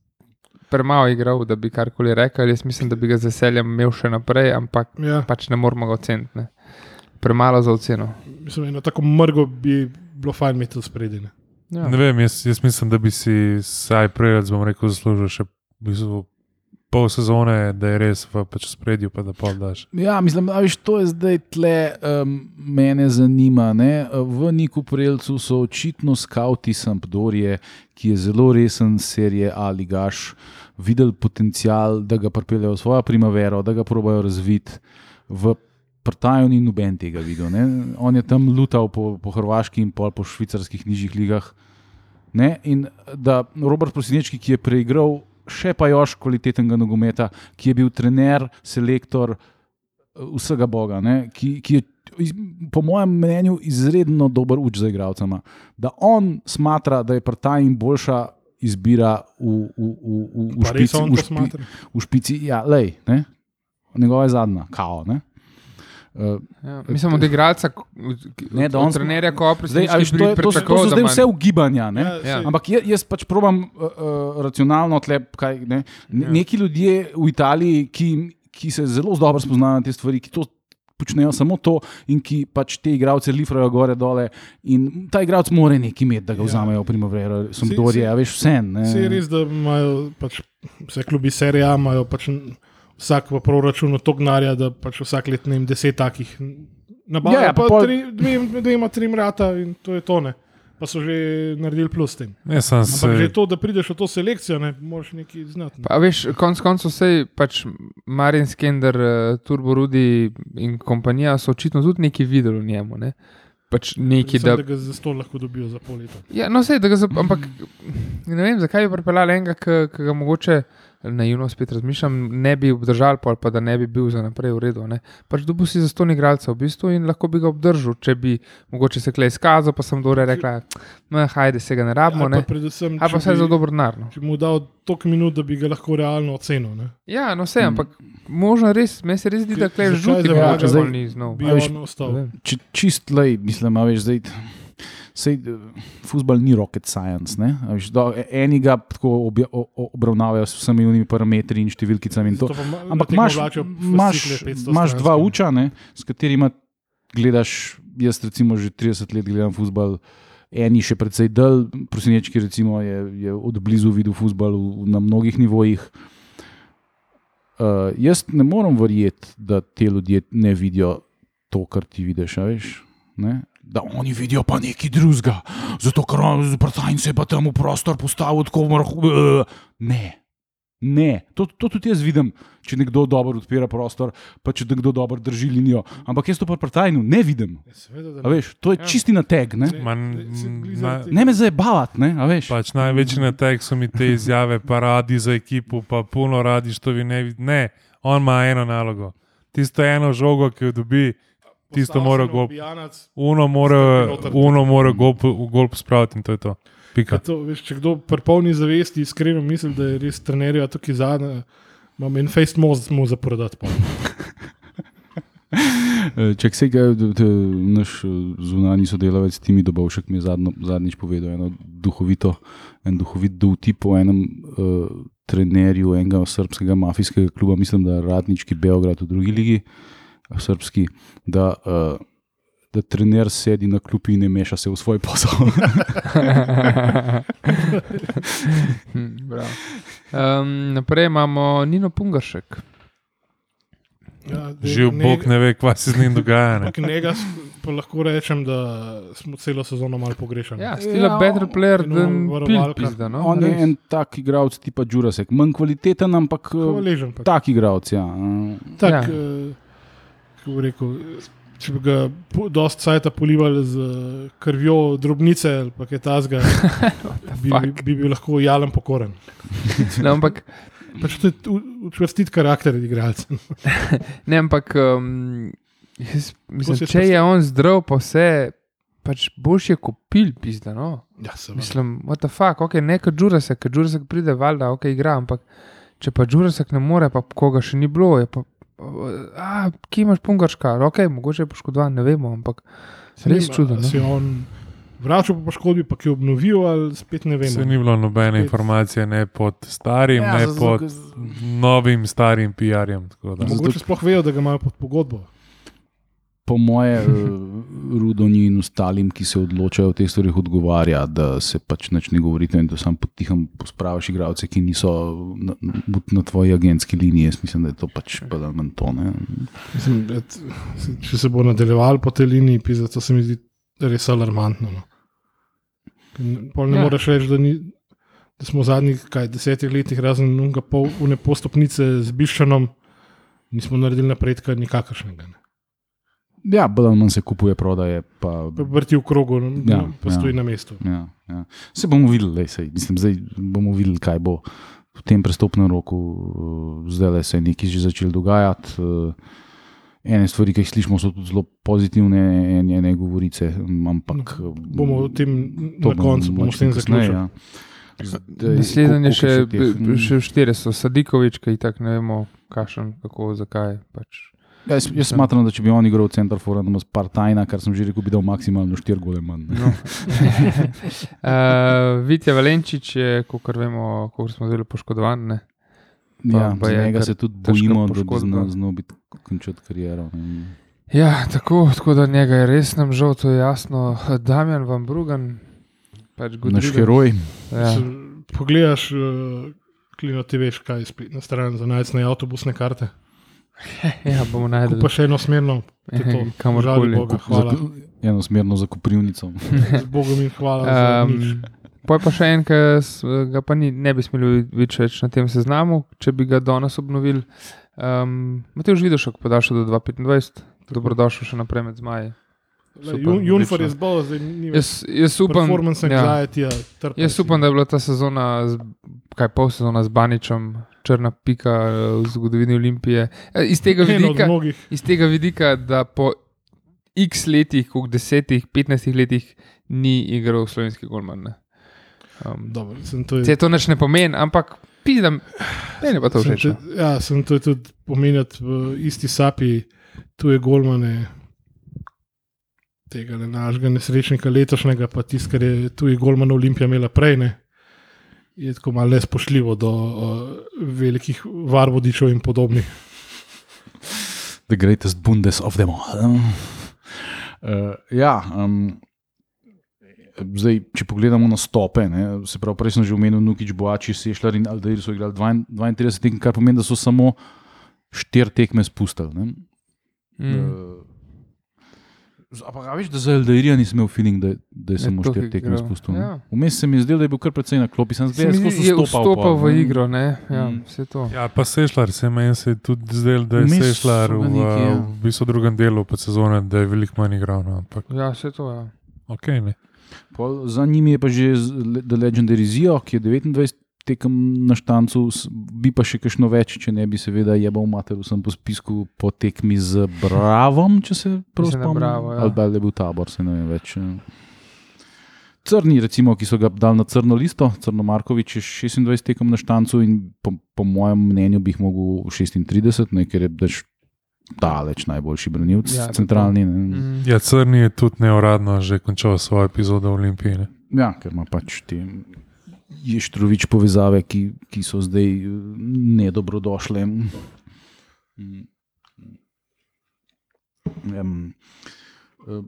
premalo igral, da bi karkoli rekel. Jaz mislim, da bi ga z veseljem imel še naprej, ampak Ja, pač ne moramo ga oceniti. ne. Premalo za oceno. mislim, eno tako mrgo bi bilo fajn imeti spredine. Ja. Ne vem, jaz, jaz mislim, da bi si saj prej, bom rekel, zaslužil še v bistvu, pol sezone, da je res v pač spredju, pa da pol daš. Ja, mislim, da to je zdaj tle, um, mene zanima. Ne? V Niku Prelcu so očitno skauti Sampdorje, ki je zelo resen serije Ali Gaš, videli potencial, da ga pripeljejo v svojo primavero, da ga probajo razviti v Prtajo ni noben tega videl. Ne? On je tam lutal po, po hrvaški in pol po švicarskih nižjih ligah. Ne? In da Robert Prosinečki, ki je preigral še pa još kvalitetnega nogometa, ki je bil trener, selektor eh, vsega Boga, ne? ki, ki je po mojem mnenju izredno dober uč za igralcema. Da on smatra, da je Prtajn boljša izbira v, v, v, v, v špici. V, to špi, smatra. v špici ja, lej, ne? njegova je zadnja, kao. Ne? Uh, Ja, mislim, od igralca, Ne, da on trenerja, ko zdaj, a veš, to, je, to, so- to so zdaj vse ugibanja. Ne? Ja, Ja. Ampak jaz, jaz pač probam uh, uh, racionalno tlep, kaj, ne? Ne, Ja. neki ljudje v Italiji, ki, ki se zelo dobro spoznajo na te stvari, ki to počnejo samo to in ki pač te igralce lifrajo gore dole. In ta igralec mora nekaj imeti, da ga Ja. vzamejo v Primavera, Si- Sampdorje, veš vse. ne. Se je res, da imajo pač, vse klubi serije A, imajo pač vsak v proračunu to gnarja, da pač vsak let ne vem, deset takih nabavijo. Ja, Ja, ja, pa pa pol- tri, dve, dvema, trim rata in to je to. Ne. Pa so že naredili plus s tem. Ampak se. že to, da prideš v to selekcijo, ne moraš nekaj znati. ne. Pa, veš, konec koncev vse, pač Marin Skender, uh, Turbo Rudi in kompanija so očitno tudi nekaj videli v njemu. Ne? Pač neki, da, da ga za to lahko dobijo za pol leta. ja, no, sej, da ga, zap- ampak ne vem, zakaj bi pripeljali enega, ki ga mogoče, naivno spet razmišljam, ne bi obdržal, pol pa da ne bi bil za naprej v redu. Ne? Pač dobil si za sto igralcev v bistvu in lahko bi ga obdržal, če bi mogoče se klej izkazal, pa sem dore rekla, no, hajde, se ga ne rabimo, pa ne. predvsem, Ali pa vse za dober denar. No. Če mu dal toliko minut, da bi ga lahko realno ocenil. Ne? Ja, no, vse, ampak možno res, meni se res zdi, da klej žuti, mogoče Zdaj- bolj ni znov. Če, čist lej, mislim, a veš, zdaj. Sej, futbol ni rocket science. ne, a Veš, do, eni ga tako obja, obravnavajo s vsemi unimi parametri in številkicami. In to. Ampak imaš, imaš, fascikle 500 imaš dva uča, ne, s katerima gledaš. Jaz, recimo, že 30 let gledam futbol. Eni še precej del, prosinečki, recimo, je, je od blizu videl futbol na mnogih nivojih. Uh, jaz ne morem verjeti, da te ljudje ne vidijo to, kar ti vidiš. Veš, ne? Da oni vidijo pa nekaj drugega, zato ker Brtajn se je pa tam v prostor postavil tako vrhu. Ne. Ne, to, to tudi jaz vidim, če nekdo dobro odpira prostor, pa če nekdo dobro drži linijo. Ampak jaz to pa pri tajnu ne vidim. Ja, seveda, da A Veš, to je Ja. čisti nateg. Ne, Ne. Man, na, ne me zabavati, ne, a veš. pač največji natek so mi te izjave, pa radi za ekipo, pa puno radi, što vi ne vidite. Ne, on ima eno nalogo. Tisto eno žogo, ki jo dobi, tisto mora se na go- ubijanac, uno mora, uno mora gol, gol pospraviti in to je to. Pika. Pa To, veš, če kdo pri polni zavesti iskreno misli, da je res trenerja tukaj zadnja, imam en face most mu za prodati. [laughs] Če se ga naš eh, zunani sodelavec Timi Dobovšek mi je zadnjo, zadnjič povedal, eno duhovito, en duhovit dovtip o enem uh, trenerju enega srpskega mafijskega kluba, mislim, da Radnički Beograd v drugi ligi, eh, srpski, da, uh, da trener sedi na klupi in ne meša se v svoj posel. [laughs] Hm, um, naprej imamo Nino Pungaršek. Ja, dej, Živ Bog ne ve, kaj se z njim dogaja. Ne. Njega lahko rečem, da smo celo sezono malo pogrešali. Ja, stila Ja, better player varovalka. pil pizda, no? On je res. en tak igralec tipa Jurasek, manj kvaliteten, ampak eh, Hvaležen. tak igralec. Ja. Tak, Ja. ja. Kako rekel, če bi ga dosti cajta polivali z eh, krvjo drobnice ali pa kaj tasga, [laughs] bi, bi, bil lahko jalen pokoren. [laughs] Ne, ampak, Pač to je učvrstit karakter igralca. [laughs] ne, ampak um, jaz, mislim, če je on zdrav, pa vse, pač boš je kupil, pizda. No? Ja, seveda. Mislim, what the fuck, ok, ne kot Jurasek, ker Jurasek pride, valjda, ok, igra, ampak če pa Jurasek ne more, pa koga še ni bilo, je pa, a, kje imaš pungarška, ok, mogoče je poškodovan, ne vemo, ampak res čudno. Se No? je on vračal po poškodbi, pa ki je obnovil, ali spet ne Se vemo. ni bilo nobene Spet. informacije, ne pod starim, Ja, ne zato, pod ker- novim, starim PR-jem. tako da. Mogoče sploh vejo, da ga imajo pod pogodbo. Po moje, eh, Rudoni in ostalim, ki se odločajo o teh stvarih, odgovarja, da se pač nič ne govorite in da sam potiham pospraviš igralce, ki niso na, na, tvoji agentski liniji. Jaz mislim, da je to pač pa da manj to. Ne. Mislim, et, se- če se bo nadaljeval po tej liniji, pizda, to se mi zdi res alarmantno. No. Pol ne Ja. moreš reči, da, ni, da smo v zadnjih kaj, desetih letih, razen unga pol, une postopnice z Biščanom, nismo naredili napredka nikakršnega. Ne. Ja, bolj ali manj se kupuje, prodaje. Pa, vrti v krogu, Ja, ja, pa stoji ja. na mestu. ja, ja. Se bomo videli, lej, sej, mislim, zdaj bomo videli, kaj bo v tem prestopnem roku. eh, Zdaj se je nekaj že začelo dogajati. eh, Ene stvari, ki jih slišimo, so tudi zelo pozitivne, ene, ene govorice, ampak eh, Bomo o tem to na koncu bomo s tem zaključili. ja. Naslednji je še, b- še štiri, so Sadikovič, ki tak ne vemo, kašen, kako, zakaj. Pač. Ja, jaz, jaz smatram, da če bi on igral v centru Forana, s partajna, kar sem že rekel, bi dal maksimalno 4 gole manj. ne. No. [laughs] uh, Vitja Valenčič je, kot vemo, kot smo zelo poškodovani. Pa- Ja, pa je njega se tudi bojimo, da bi poškodba. znal biti končati kariero. ne. Ja, tako, tako da njega je res nam žal, to je jasno. Damjan Van Brugen, pač Naš Gudrigan. heroj. Ja. Se Pogledaš, uh, klino ti veš, kaj je spletna stran za najcne avtobusne karte. [laughs] ja, bomo najdel. Pa še eno smerno, to. Kamorkoli. Žali Boga, hvala. Za, enosmerno za Koprivnico. [laughs] Z Bogom in hvala. za Um. Poj pa še en, ki ga pa ni, ne bi smeli biti več na tem seznamu, če bi ga danes obnovili. Um, Matej Žvidošek podaljšal do 2025, dobrodošel še naprej med zmaji. super, Jun- Junfer je odlično. zbol, zdaj ni več. Jaz, jaz upam, Performance ja, ja, jaz upam, da je bila ta sezona, z, kaj pol sezona z Baničem, črna pika eh, v zgodovini Olimpije. Eh, Iz tega vidika, iz tega vidika da po x letih, koliko desetih, petnajstih letih, ni igral slovenski golman. ne. Um, to je- Če to neč ne pomeni, ampak pidem, meni pa to všeč. te- no. Ja, sem to tudi pomenjati v isti sapi, tu je Golmane. Tega ne našega nesrečnika letošnjega, pa tisto, kar je tu je Golman Olimpija imela prej, ne, je tako malo le spoštljivo do uh, velikih varbodičev in podobnih. The greatest bundes of them all. Uh, ja, um, zdaj, če pogledamo na stope, ne, se pravi, prej sem že omenil, Nukič, Boači, Sešljar in Aldeir so igrali 32 32 tekem, kar pomeni, da so samo štiri tekme spustili. ne. Mm. Uh, Ampak, veš, da za Aldeirja nisem imel feeling, da, da je Je samo štiri tekme spustil. Ja. Vmes se mi je zdelo, da je bil kar precej na klopi, sem zdi, skozi je stopal. vstopal v ne. igro, ne? Ja, Mm. vse to. Ja, pa Sešljar, se meni se je tudi zdel, da je Vmes Sešljar so v, ja. v bistvu drugem delu sezone, da je veliko manj igral. No, ampak, Ja, vse to. Ja. ok, ne. Pol Za njimi je pa že The Legendary Zio, ki je 29 tekem na štancu, bi pa še kakšno več, če ne bi seveda jebal mater vsem po spisku po tekmi z Bravom, če se prav da spomnim. Ja. Ali pa je bil tabor, se ne vem več. ja. Crni, recimo, ki so ga dali na crno listo, Crno Markovič je 26 tekem na štancu in po, po mojem mnenju bi jih mogel 36, ne, ker je daš daleč najboljši branilc, Ja, centralni. Ne. Mm. Ja, Crni je tudi neuradno že končal svojo epizodo v Olimpiji. Ne. Ja, ker ima pač te ještrovič povezave, ki, ki so zdaj eh, nedobrodošle. Um,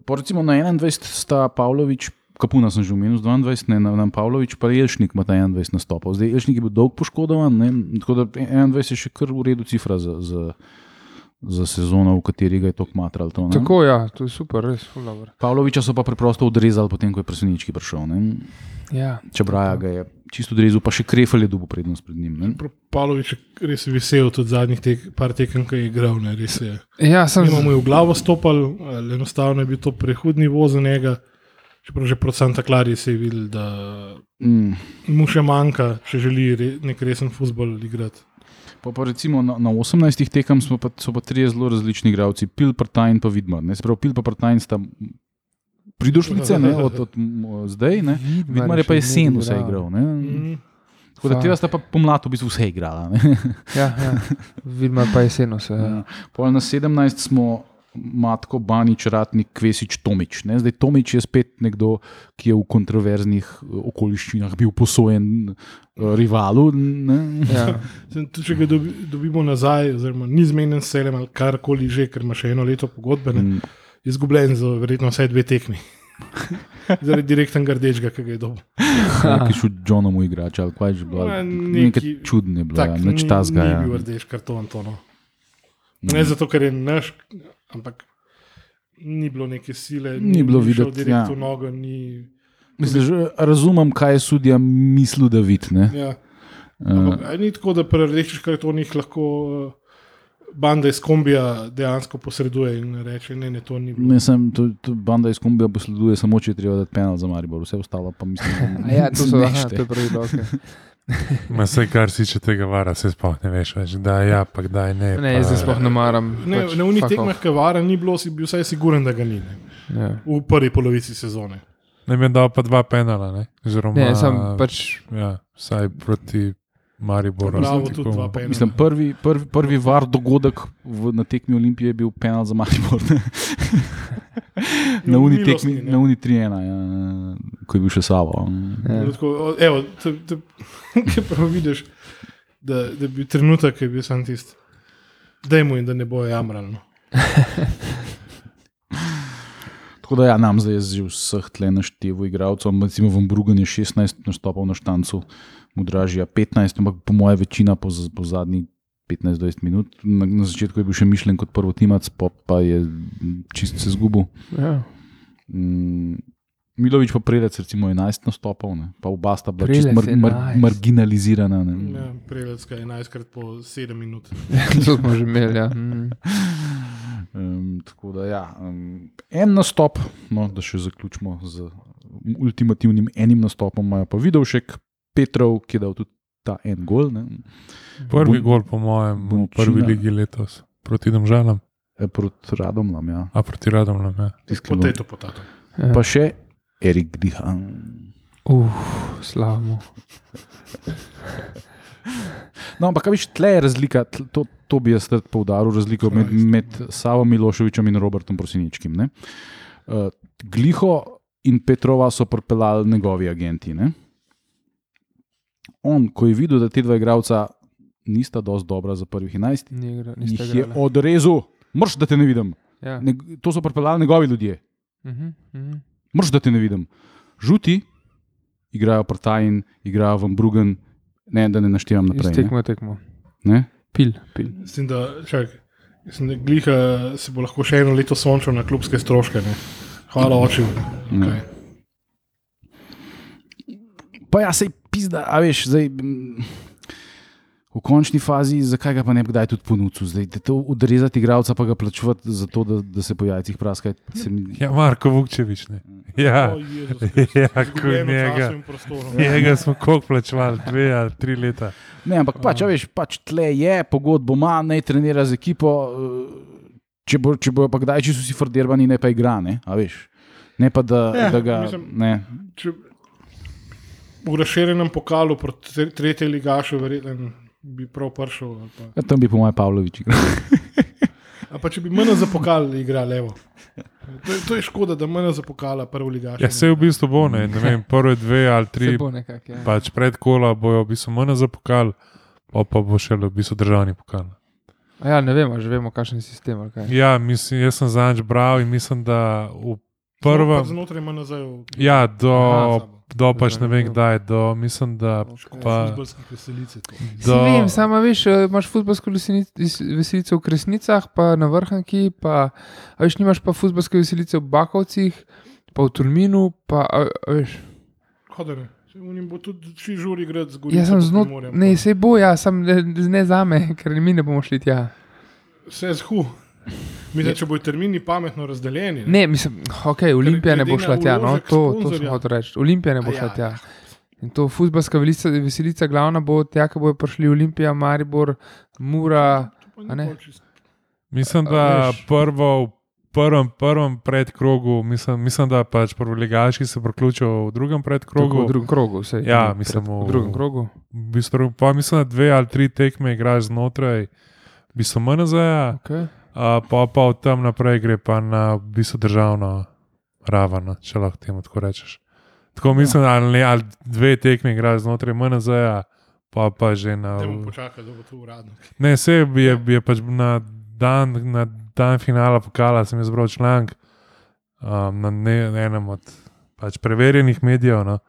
po recimo na 21 sta Pavlović, Kapuna sem že omenil, z 22, ne, na, na Pavlović, pa Jelšnik ima ta 21 nastopov. Zdaj Jelšnik je bil dolg poškodovan, ne, tako da 21 je še kar v redu cifra za, za, za sezono, v kateri ga je tok matral. To, ne. Tako, ja, to je super, res. Pavloviča so pa preprosto odrezali, potem ko je presenečki prišel. Ne. Ja. Čebraja ga je čisto odrezal, pa še Krefel je dobil prednost pred njim. Ne? Pavlović je res vesel tudi zadnjih tek, par tekem, ki je igral. Ne, res je. Ja, sem mu je v glavo stopal, enostavno je bil to prehud nivo za njega. Čeprav že proti Santa Clari se je videl, da Mm. mu še manjka, če želi re, nek resen futbol igrati. Pa, pa recimo na, na 18 tekem pa, so pa trije zelo različni igralci, Pil, Partajn in pa Vidmar. Ne? Pravi, Pil pa Partajn sta pridušnice ne, od, od, od zdaj, ne? Vidmar je pa jesen vse igral. Ne? Mm. Tako da tega sta pa pomlad v bistvu vse igrala. Ja, ja. Vidimo pa jeseno se. Ja. Ja. Pol na 17 smo Matko, Banič, Ratnik, Kvesič, Tomič. Ne? Zdaj Tomič je spet nekdo, ki je v kontroverznih eh, okoliščinah bil posojen eh, rivalu. Ne? Ja. [laughs] Sem, tudi, če ga dobi, dobimo nazaj, oziroma ni zmenjen s celem ali karkoli že, ker ima še eno leto pogodbe, Mm. izgubljen za verjetno vsaj dve tekmi. [laughs] Zaradi direktnega rdečega, ki ga je dobil. Ki so Johnomu igrači, ali kaj že bilo. Nekaj čudne je bilo, Tak, ja, nič ni, tasga. ni Ja. bil rdeč karton. To, no. Mm. Ne zato, ker je naš, ampak ni bilo neke sile, Ni bilo šel videti, ja. nogo. Ni, Mislim, že razumem, kaj je sudija mislil, da vidi. ne. ja. Eh, Ampak, a ni tako, da pri rdečih kartonih lahko uh, banda iz kombija dejansko posreduje in reče: ne, ne, to ni bilo. Ne, sem, to, to banda iz kombija posleduje samo, če je treba dati penal za Maribor, vse ostalo pa mislim, [laughs] Ja, to so šteje. to je pravi okay. Ma vse, kar si če tega vara, se sploh ne veš več. Da, ja, pa kdaj ne. Ne, pa, jaz zdaj sploh ne maram. Ne, pač na unih tekmah, ki vara ni bilo, si bil vsaj siguren, da ga ni ne. Ja. v prvi polovici sezone. Ne bi dal pa dva penala, ne? Oziroma, Ne, sem pač. Ja, vsaj proti Mariboru. Bravo, Tako- tudi dva penala. Mislim, prvi, prvi, prvi var dogodek v, na tekmi Olimpije je bil penal za Maribor. [laughs] [laughs] na uni tekmi, ne. na uni 3-1, ja, ko je bil še Savo. Ja. Tako, o, Evo, te, te, ki prav vidiš, da, da bi trenutek je bil sam tisti. Dajmo jim, da ne bojo jamrali. No. [laughs] Tako da ja, nam zdaj je že vseh tle naštevo igralcev, recimo Van Brugen je 16 nastopov na štancu, Mudražija 15, ampak po moje večina po, po zadnjih 15-20 minut. Na, na začetku je bil še mišljen kot prvotimac, pa, pa je čist se zgubil. Ja. Mm, Milovič pa predec, recimo 11 nastopov, ne? pa oba sta bila Prelec čist mar, mar, 11. marginalizirana. Ne? Ja, Preveljska je 11 krat po 7 minut. [laughs] to smo že imeli. Ja. Mm. Um, tako da, ja, um, en nastop, no, da še zaključimo z ultimativnim enim nastopom, imajo pa Vidovšek, Petrov, ki je dal tudi ta en gol. Ne, Prvi Bun- gol, po mojem, v prvi ligi letos, proti Domžalam, e, proti Radomlam. Ja. a proti Radomlam. Ja. Tisti, ki je bil- Potato, potato. Ja. Pa še Erik Dihan. Uf, slabo. No, ampak, kaj viš, tle je razlika, tle- to, to bi jaz rad poudaril, razliko med, med Savo Miloševičem in Robertom Prosiničkim. ne. Uh, Gliho in Petrova so pripeljali njegovi agenti. Ne? On, ko je videl, da ti dva igralca nista dosti dobra za prvih 11, Ni igra, jih je odrezal, mrš, da te ne vidim. Ja. Ne, to so pripeljali njegovi ljudje, Mhm, mhm. mrš, da te ne vidim. Žuti igrajo Partajn, igrajo Van Brugen, ne, da ne naštevam naprej. tekmo, tekmo. Ne? Ne? Pil, pil. Mislim, da, čak, mislim, da gliha se bo lahko še eno leto sončal na klubske stroške. Ne. Hvala, oči. Okay. Pa ja, sej pizda, a veš, zdaj. V končni fazi, zakaj ga pa ne bi kdaj tudi ponudil? Zdaj, da to odrezati igralca, pa ga plačevati za to, da, da se po jajcih praska. se mi- ja, Marko Vukčevič. Ne. Ja, O, Jezus [laughs] ja, Kristus, ko izgubljeno njega. Njega smo koliko plačevali, dve ali tri leta. Ne, ampak pač, a veš, pač tle je, pogodbo ima, naj trenira z ekipo. eh, Če, bo, če bojo pa kdaj čisto vsi frderbani, ne pa igra, ne, a veš. Ne pa da, Ja, da ga. mislim- Ne. Če v razširjenem pokalu proti tre- tretji ligašu, verjetno bi prav prišel. ali Pa. Ja, tam bi po mojem Pavlovič igral. [laughs] Pa če bi manj za pokal igral levo. To je, to je škoda, da manj za pokala prvi ligaš. Ja, se v bistvu bo, ne, ne vem, [laughs] prve dve ali tri, Se bo nekako. Ja. pač pred kola bojo v bistvu manj za pokal, pa, pa bo še v bistvu državni pokal. A ja, ne vemo, že vemo, kakšen je sistem. ali kaj. Ja, mislim, jaz sem zadnjič bral in mislim, da v prvem, Znotraj manj nazaj. ja, do, Aha, do pač ne vem kdaj, do, mislim, da Okay. pa- Futbolskih veselic. Do... Vem, samo veš, eh, imaš futbolsko veseli- veselico v Kresnicah, pa na vrhanki, pa a veš, nimaš pa futbolske veselice v Bakovcih, pa v Tulminu, pa a, a veš. Hodere. Unim bo tudi šli žuri igrati z Gorico. Jaz sem pa znot, Primorjem, ne, se bo, ja, sem ne, ne za me, [laughs] ker mi ne bomo šli tja. Vse zhu. Mislim, če bodo termini pametno razdeljeni. Ne, mislim, ok, Olimpija ne bo šla tja, no, to, to sem hotel reči. Olimpija ne bo ja, šla tja. ja. In to futbalska veselica, veselica glavna bo tja, ko bojo prišli Olimpija, Maribor, Mura. Ne? mislim, da prvo, v prvem, prvem predkrogu, mislim, mislim, da pač prvoligaški se priključijo v drugem Tako, predkrogu. v drugem krogu, vse. Ja, mislim, v v- drugem krogu. V bistvu, pa mislim, da dve ali tri tekme igraš znotraj, v bistvu MNZ-ja. Okay. Uh, pa, pa od tam naprej gre pa na v bistvu državno raven, no, če lahko temu tako rečeš. Tako mislim, ali, ne, ali dve tekme igraš znotraj MNZ-ja, pa, pa že na. Dajmo počakati, da bo to uradno. Ne, se je, je pač na dan, na dan finala pokala, sem izbral članek um, na, ne, na enem od pač preverjenih medijev. No.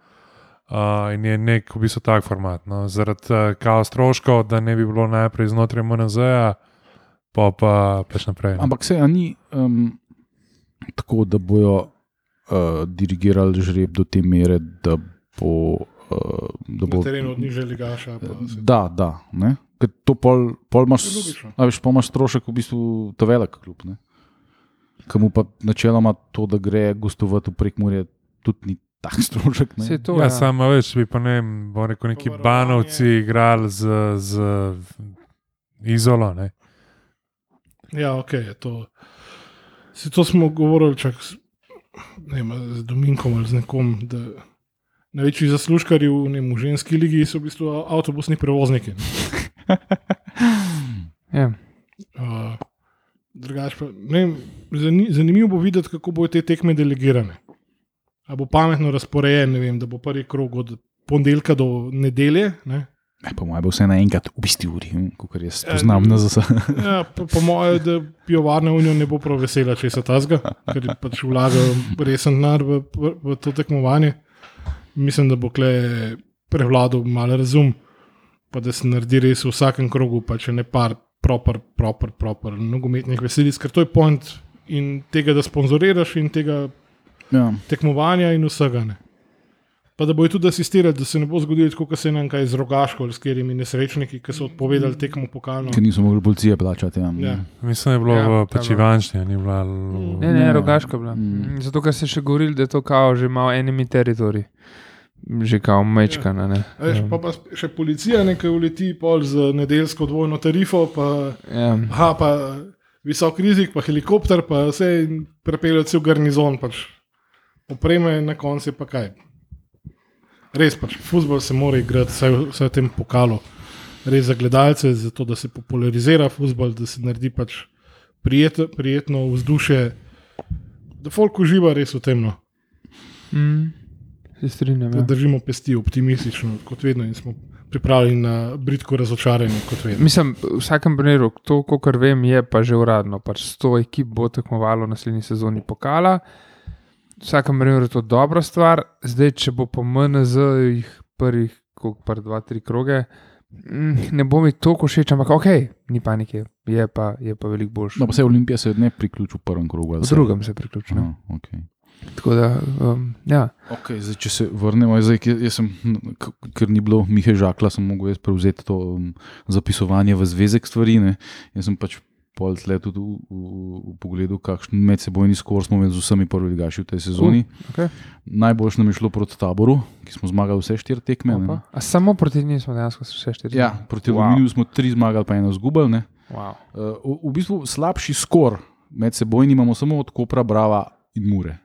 Uh, in je nek v bistvu tak format. No. Zaradi uh, kaos stroškov, da ne bi bilo najprej znotraj MNZ-ja, pa pa pač naprej. no. Ampak se ni um, tako, da bojo uh, dirigirali žreb do te mere, da bo uh, da Na bo. terenu od nižje ligaša. pa se- Da, da. ne. Ker to pol, pol imaš, je a veš, pol imaš strošek v bistvu to velik kljub. Kamu pa načeloma to, da gre gostovati v prekmurje, tudi ni tak [laughs] strošek. Ne? To. Ja, Ja, samo več bi pa ne bo rekel, neki banovci igrali z, z izolo. Ne? Ja, ok, je to. Si to smo govorili čak s, ne vem, z Dominkom ali z nekom. da Največji zaslužkari v, ne v ženski ligi so v bistvu avtobusni prevozniki. [laughs] ja. Uh, drugač pa, ne vem, zani- zanimivo bo videti, kako bodo te tekme delegirane. A bo pametno razporejen, ne vem, da bo prvi krog od ponedeljka do nedelje. Ne? Ne, po mojem bo vse naenkrat v isti uri, kot jaz poznam na ZS. [laughs] Ja, po, po mojem, da pivovarna unija ne bo prav vesela, če se ta zga, ker je pač vlagal resen denar v, v, v to tekmovanje. Mislim, da bo kle prevladal malo razum, pa da se naredi res v vsakem krogu, pa če ne par proper, proper, proper nogometnih veselic, ker to je point in tega, da sponzoriraš in tega Ja. tekmovanja in vsega. Ne. Pa da bojo tudi asistirali, da se ne bo zgodilo tako, kot se je nam kaj z rogaško ali s katerimi nesrečniki, ki so odpovedali tekmo pokalno. Ker niso mogli policije plačati. Ja. Ja. Mislim, da je bilo Ja, ja, v ta Pačivanščini, ni bila. Ne, ne, Ne. rogaška bila. Mm. Zato, ker ste še govorili, da je to kao že malo enimi teritoriji. Že kao mečkana. Ne. A Veš, pa, pa še policija nekaj uleti pol z nedeljsko dvojno tarifo, pa, Ja. aha, pa visok rizik, pa helikopter, pa vse in prepeljejo cel garnizon. Pač. Opreme na koncu je pa kaj. Res pač, futbol se mora igrati, vsaj, v- vsaj v tem pokalu. Res za gledalce, zato da se popularizira futbol, da se naredi pač prijet, prijetno vzdušje, da folk uživa res v tem. No. Mm. Se strinjam. Ja. držimo pesti optimistično, kot vedno, in smo pripravljeni na britko razočaranje, kot vedno. Mislim, v vsakem primeru, to, kar vem, je pa že uradno. Pač 100 ekip bo tekmovalo v naslednji sezoni pokala. V vsakem primeru to dobra stvar. Zdaj, če bo po MNZ jih prvih, koliko pa dva, tri kroge, mm, ne bo mi toliko všeč, ampak ok, ni panike, je pa, je pa veliko boljše. No, pa se Olimpija se ne priključi v prvem krogu. ali V se? drugem se priključim. Aha, okay. Tako da, um, ja. Okay, zdaj, če se vrnemo, zdaj, jaz sem, ker ni bilo Mihe Žakla, sem mogel jaz prevzeti to um, zapisovanje v zvezek stvari. Ne. Jaz sem pač pol let tudi v, v, v pogledu, kakšen medsebojni skor smo z vsemi prvoligaši v tej sezoni. okej. Najboljš nam je šlo proti taboru, ki smo zmagali vse štiri tekme. ne. Opa. A samo proti njim smo dejansko vse štiri. Ja, proti Wow. Aluminiju smo tri zmagali, pa eno zgubili. ne. Wow. Uh, v, v bistvu slabši skor med seboj imamo samo od Kopra, Brava in Mure.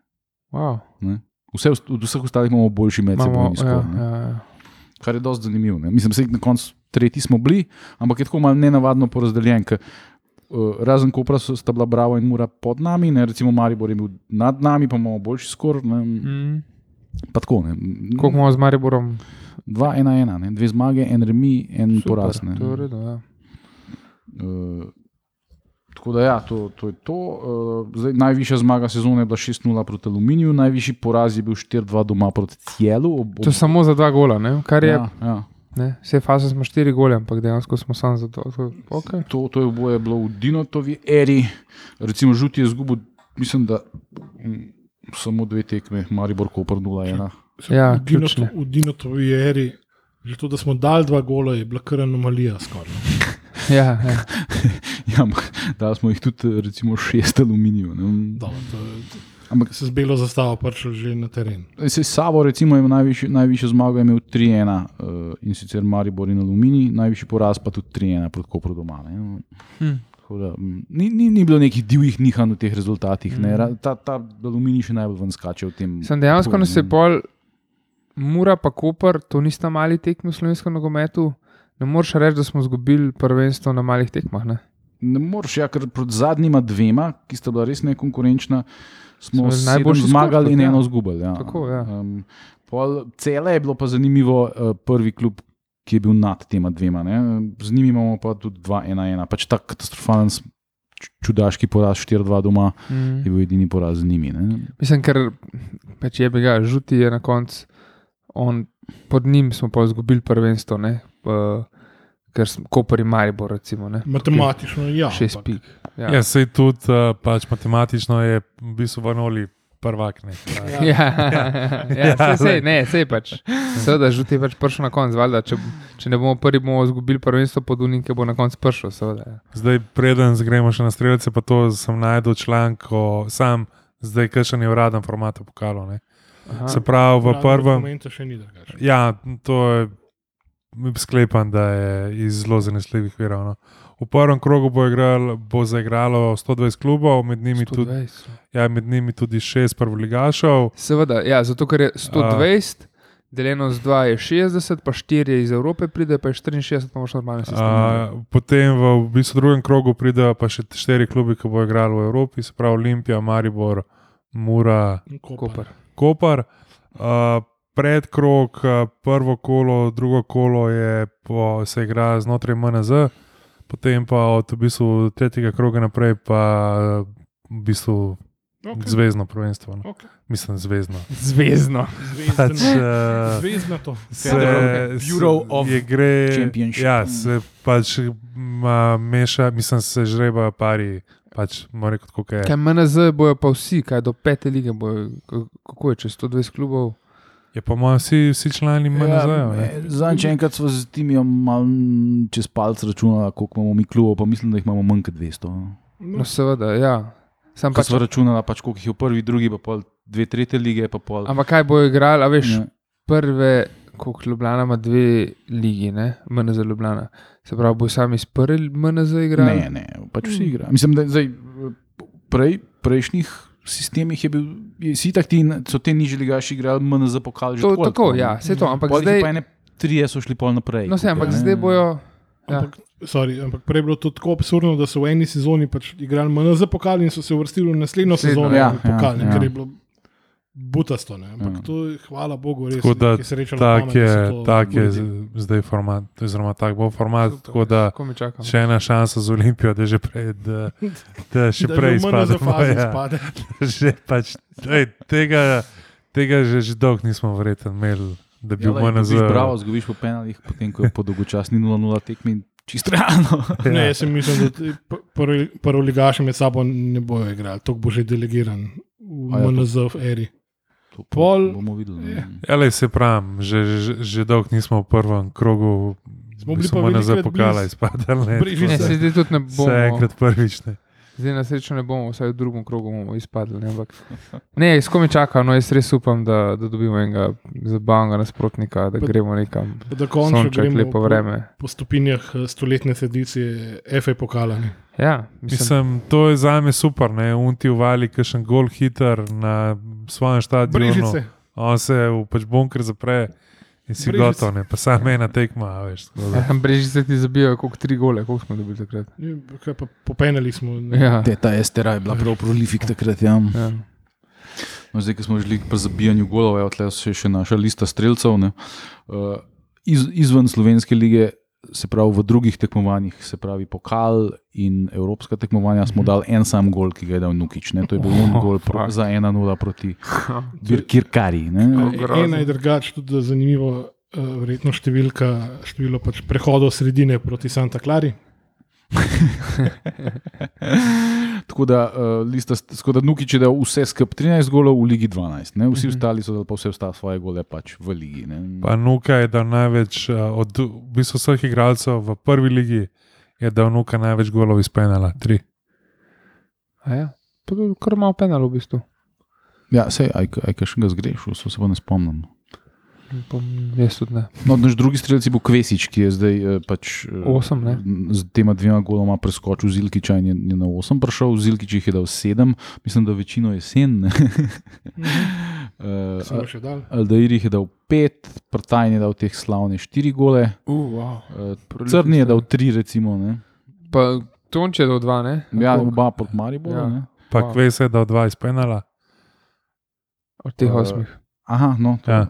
Wow. Ne. Vse, od vseh ostalih imamo boljši Imamo, medsebojni ja, skor. ne. ja, ja. kar je dosti zanimivo. Ne? Mislim, da na koncu tretji smo bili, ampak je tako malo nenavadno porazdeljen. Ker, uh, razen Kopra so sta bila Bravo in Mura pod nami, ne? recimo Maribor je bil nad nami, pa imamo boljši skor. Ne? Mm. Pa tako, ne. Koliko imamo z Mariborom? Dva, ena, ena, ne? dve zmage, en remi, en Super, poraz. ne. To je v redu, ja. Uh, tako da, ja, to, to je to. Uh, zdaj, najvišja zmaga sezone je bila 6-0 proti Aluminiju, najvišji poraz je bil 4-2 doma proti Cielu. Ob, ob, To je samo za dva gola, ne? kar je. ja, ja. Ne? Vse faze smo štiri gole, ampak dejansko smo samo za to. to okay. To, to je oboje bilo v Dinotovi eri, recimo Žuti je izgubil, mislim, da mm, samo dve tekme, Maribor Koper 0-1. Ja, v, Dinoto, v Dinotovi eri, že to, da smo dali dva gola, je bila kar anomalija. Skoraj. [laughs] Ja, ja. [laughs] Ja, ampak da smo jih tudi recimo šest aluminijev. ne. Dobro, to je- Ampak Se z belo zastavo prišel že na teren. se Savo recimo je najvišjo, najvišjo zmago imel 3-1 uh, in sicer Maribor in Aluminij, najvišji poraz pa tudi 3-1 proti Kopru doma. Ne. Hm. Tako Da, mm, ni, ni, ni bilo nekih divjih nihanj v teh rezultatih. Mm. Ra- Ta, ta aluminij še najbolj ven skače v tem. Sem dejansko nas je ne. pol, Mura pa Koper, to nista mali tekmi v slovenskem nogometu. Ne moreš reči, da smo izgubili prvenstvo na malih tekmah. Ne? Ne moreš, ja, ker proti zadnjima dvema, ki sta bila res nekonkurenčna, smo skok zmagali tudi, in ja. eno izgubili. Ja. Tako, ja. Um, pol, cele je bilo pa zanimivo, uh, prvi klub, ki je bil nad tema dvema. Ne. Z njimi imamo pa tudi 2-1-1, pač ta katastrofalen, čudaški poraz 4-2 doma Mm. je bil edini poraz z njimi. Ne. Mislim, ker pač je bil žuti, je na koncu, on- pod njim smo pa izgubili prvenstvo, ne? Uh, ker smo Koper in Maribor, recimo. Ne? Matematično, ja. Šest ampak- pik. Ja, ja sej tudi uh, pač matematično je v bistvu Vanoli prvak. Ne. Ja. Ja, [laughs] ja, Ja, sej, sej, ne, sej pač. Seveda, žuti je pač prišel na konec, valjda, če, če ne bomo prvi, bomo izgubili prvenstvo pod Unike, bo na koncu prišel, seveda. ja. Zdaj, preden gremo še na strelce, pa to sem najdel članek, ko sam, zdaj kakšen je uraden format pokalo. Se pravi, v prvem. momentu še ni drugače. Ja, to je sklepam, da je iz zelo zanesljivih virov. No. V prvem krogu bo, igral, bo zaigralo 120 klubov, med njimi, tudi, 120. ja, med njimi tudi šest prvoligašov. Seveda, ja, zato ker je 120, deljeno z 2 je 60, pa 4 iz Evrope pride, pa je 64, pa imaš normalne sisteme. Uh, potem v, v bistvu drugem krogu pridejo pa še štiri klubi, ki bodo igrali v Evropi, se pravi Olimpija, Maribor, Mura, Koper. Koper. Uh, predkrog, uh, prvo kolo, drugo kolo je po, se igra znotraj MNZ, potem pa od v bistvu, tretjega kroga naprej pa v bistvu Okay. zvezdno prvenstvo. No. Okay. Mislim, zvezdno. Zvezdno. Pač, uh, Zvezdno to. se, Bureau se- of je gre, Championship. Ja, se pač ma, meša, mislim, se žreba pari, pač kako je. Kaj MNZ bojo pa vsi, kaj do pete lige bojo, kako je, če 120 klubov. Je pa moja vsi, vsi člani MNZ. Ja, Zdaj, če enkrat smo z timi malo čez palce računali, koliko imamo mi klubov, pa mislim, da jih imamo manj kot 200. No, seveda, ja. Sam Pa smo računali, pač, koliko jih je v prvi, drugi, pa pol dve tretje lige, pa pol. ampak kaj bojo igrali, a veš, Ja. prve, koliko Ljubljana ima dve ligi, ne, MNZ Ljubljana. Se pravi, bo sam iz prve MNZ igrali. Ne, ne, pač vsi igrajo. Mislim, da zdaj, prej, prejšnjih sistemih je bil, je, si tak ti, so te nižji ligaši igrali, MNZ pokali že To, tako tako, ja, vse to, ampak Pol zdaj, Pa ene trije so šli pol naprej. no, se, ampak ne. zdaj bojo, ja. Ampak, sorry, ampak prej je bilo to tako absurdno, da so v eni sezoni pač igrali MNZ pokal in so se uvrstili v naslednjo Naslednjo, sezono ja, pokal, ja, ja, ja. ker je bilo butasto. Ne? Ampak Ja. ja. to je, hvala Bogu, res Tako da na Tak da je, so to tak je zdaj format, oziroma tak bo format. Tako da še ena šansa za Olimpijo, da že prej, da, da še [laughs] Da prej Ja, izpade. [laughs] že pač, ej, tega, tega že, že dolgo nismo verjetno imeli, da bi Ja, MNZ. dobiš Bravo, zgubiš po penalih, potem ko je po dolgočasni 0-0 tekmi. Čisto realno. [laughs] Ne, Ja. jaz sem mislim, da ti pr- prvi- prvoligaši med sabo ne bojo igrali, to bo že delegiran v ja, to- Pol- bomo videli. Ja. ne. Ja, le se pravim, že, že, že dolgo nismo v prvem krogu. Smo bili pa na velikokrat zapokala blizu. izpadali. ne, se da zdaj tudi ne Vse bomo. enkrat prvič. Ne. Zdaj na srečo ne bomo, vsaj v drugem krogu bomo izpadli. Ne, ampak, ne s kom mi čakam, no jaz res upam, da, da dobimo enega zabavnega nasprotnika, da Pa- gremo nekam. Pa Da končno Sonček, gremo lepo po, vreme. po stopinjah eh, stoletne edicije FA pokala. ne. Ja, mislim, Mislim, to je za me super, ne unti uvali, kakšen gol hiter na svojem stadionu. Brežice. On se v pač bunker zapre in si Brežice. gotov, ne pa samo ena tekma. a Veš, se [laughs] ti zabijajo, koliko tri gole, koliko smo dobili takrat. Ja, kaj pa Popenali smo. ne. Ja, Te, ta Estera je bila prav prolifik takrat. Ja. ja. No, zdaj, ko smo žili pri zabijanju golov, je odle še, še naša lista streljcev. ne. Uh, iz, izven slovenske lige, se pravi v drugih tekmovanjih, se pravi pokal in evropska tekmovanja, smo Mhm. dali en sam gol, ki ga je dal Nukič. Ne. To je bil Oh, gol pro, za 1-0 proti [laughs] Birkirkari. ne. E, grozno. Ena je drugače, tudi zanimivo, eh, verjetno številka, število pač prehodov sredine proti Santa Clari. [laughs] Tako da, uh, lista, tako da Nukič je dal vse skupaj 13 golov v Ligi 12, ne? vsi Mhm. ostali so dali pa vse ostale svoje gole pač v Ligi. Ne? Pa Nuka je dal največ, eh, od v bistvu vseh igralcev v prvi ligi, je dal Nuka največ golov iz penala, tri. A ja. Kar malo penal v bistvu. Ja, sej, aj, aj kaj še ga zgrešil, se pa ne spomnim. Jaz tudi ne. No, naš drugi strelec je bil Kvesič, ki je zdaj eh, pač, eh, Osem, ne? z tema dvema goloma preskočil Zilkiča in je, je na 8 prišel, Zilkič jih je dal 7, mislim, da večino jesen. ne. [laughs] Uh, še dal. Aldair jih je dal 5, Prtajn je dal teh slavne 4 gole, Uh, wow. uh, Crni je dal 3, recimo. Ne. Pa Tonče je do dva, ne? Ja, oba pod Maribor. Ja. Ja. Pa Wow. se je dal dva iz penala. Od teh Eh, osmih. Aha, no, to, Ja.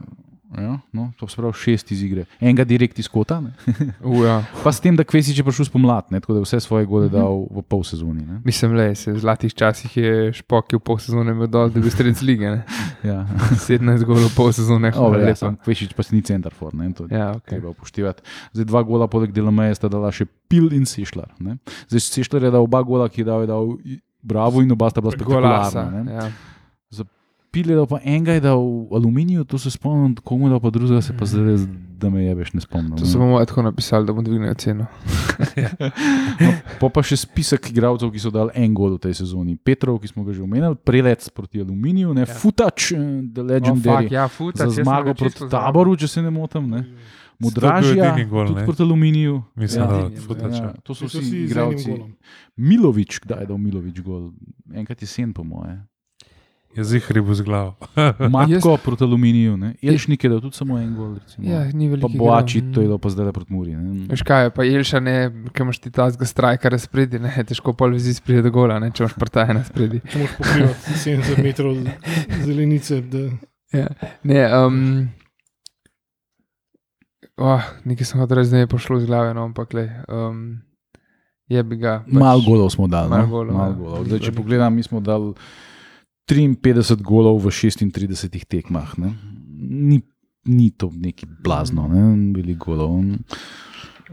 Ja. Ja, no, to se pravi šest iz igre. Enega direkt iz kota. Uh, ja. pa s tem, da Kvesič je prišel spomlad, ne, tako da je vse svoje gole Mhm. dal v pol sezoni. Ne. Mislim, le, se v zlatih časih je špok, ki v pol sezone imel dol, da bi strelec lige. ne. [laughs] Ja. 17 golov v pol sezone. Oh, hvala ja, lepa. sam Kvešič pa si ni center for, ne, to Ja, okay. treba upoštevati. Zdaj dva gola poleg Delameja sta dala še Pil in Sešljar. ne. Zdaj Sešljar je dal oba gola, ki je dal, je dal Bravo in oba sta bila Golasa. spektakularna. ne. Ja. Pile da pa enega je dal v aluminiju, to se spomnim, komu da pa drugega se pa zdaj, da me jebeš, ne spomnim. To so bomo tako napisali, da bomo dvignili ceno. Pa pa še spisek igralcev, ki so dali en gol v tej sezoni. Petrov, ki smo ga že omenili, prelec proti aluminiju, ne, ja. Futač, eh, The Legendary. Oh, fuck, ja, futa, za zmago proti taboru, če se ne motim. Ne. Mudražja, edini gol, tudi proti aluminiju. Mislim, ja, da Futač, ja, ja. to so vsi igralci. Milovič, kdaj je dal Milovič gol? Enkrat jesen, po moje. Jezik ribu z glavo. [laughs] Matko proti aluminiju, ne. Elšnik je dal tudi samo en gol. Recimo. Ja, ni veliko. pa Boači, to je dal pa zdaj proti Muri. ne. Veš kaj, je, pa Jelša ne, ki imaš ti tazga strajkara spredi, ne, težko pol vezi spredi do gola, ne, če imaš partaje na spredi. Če moš pokrivati [laughs] 70 metrov zelenice, da Ja. Ne, um, oh, nekaj sem hotel reči, da je pošlo iz glave, no, ampak le, um, je bi ga. Pač, Malo golov smo dali. Malo no? golov, Malo ja. golov. Zdaj, če pogledam, mi smo dali 53 golov v 36 tekmah. Ne? Ni, ni to neki blazno, ne? bili golov.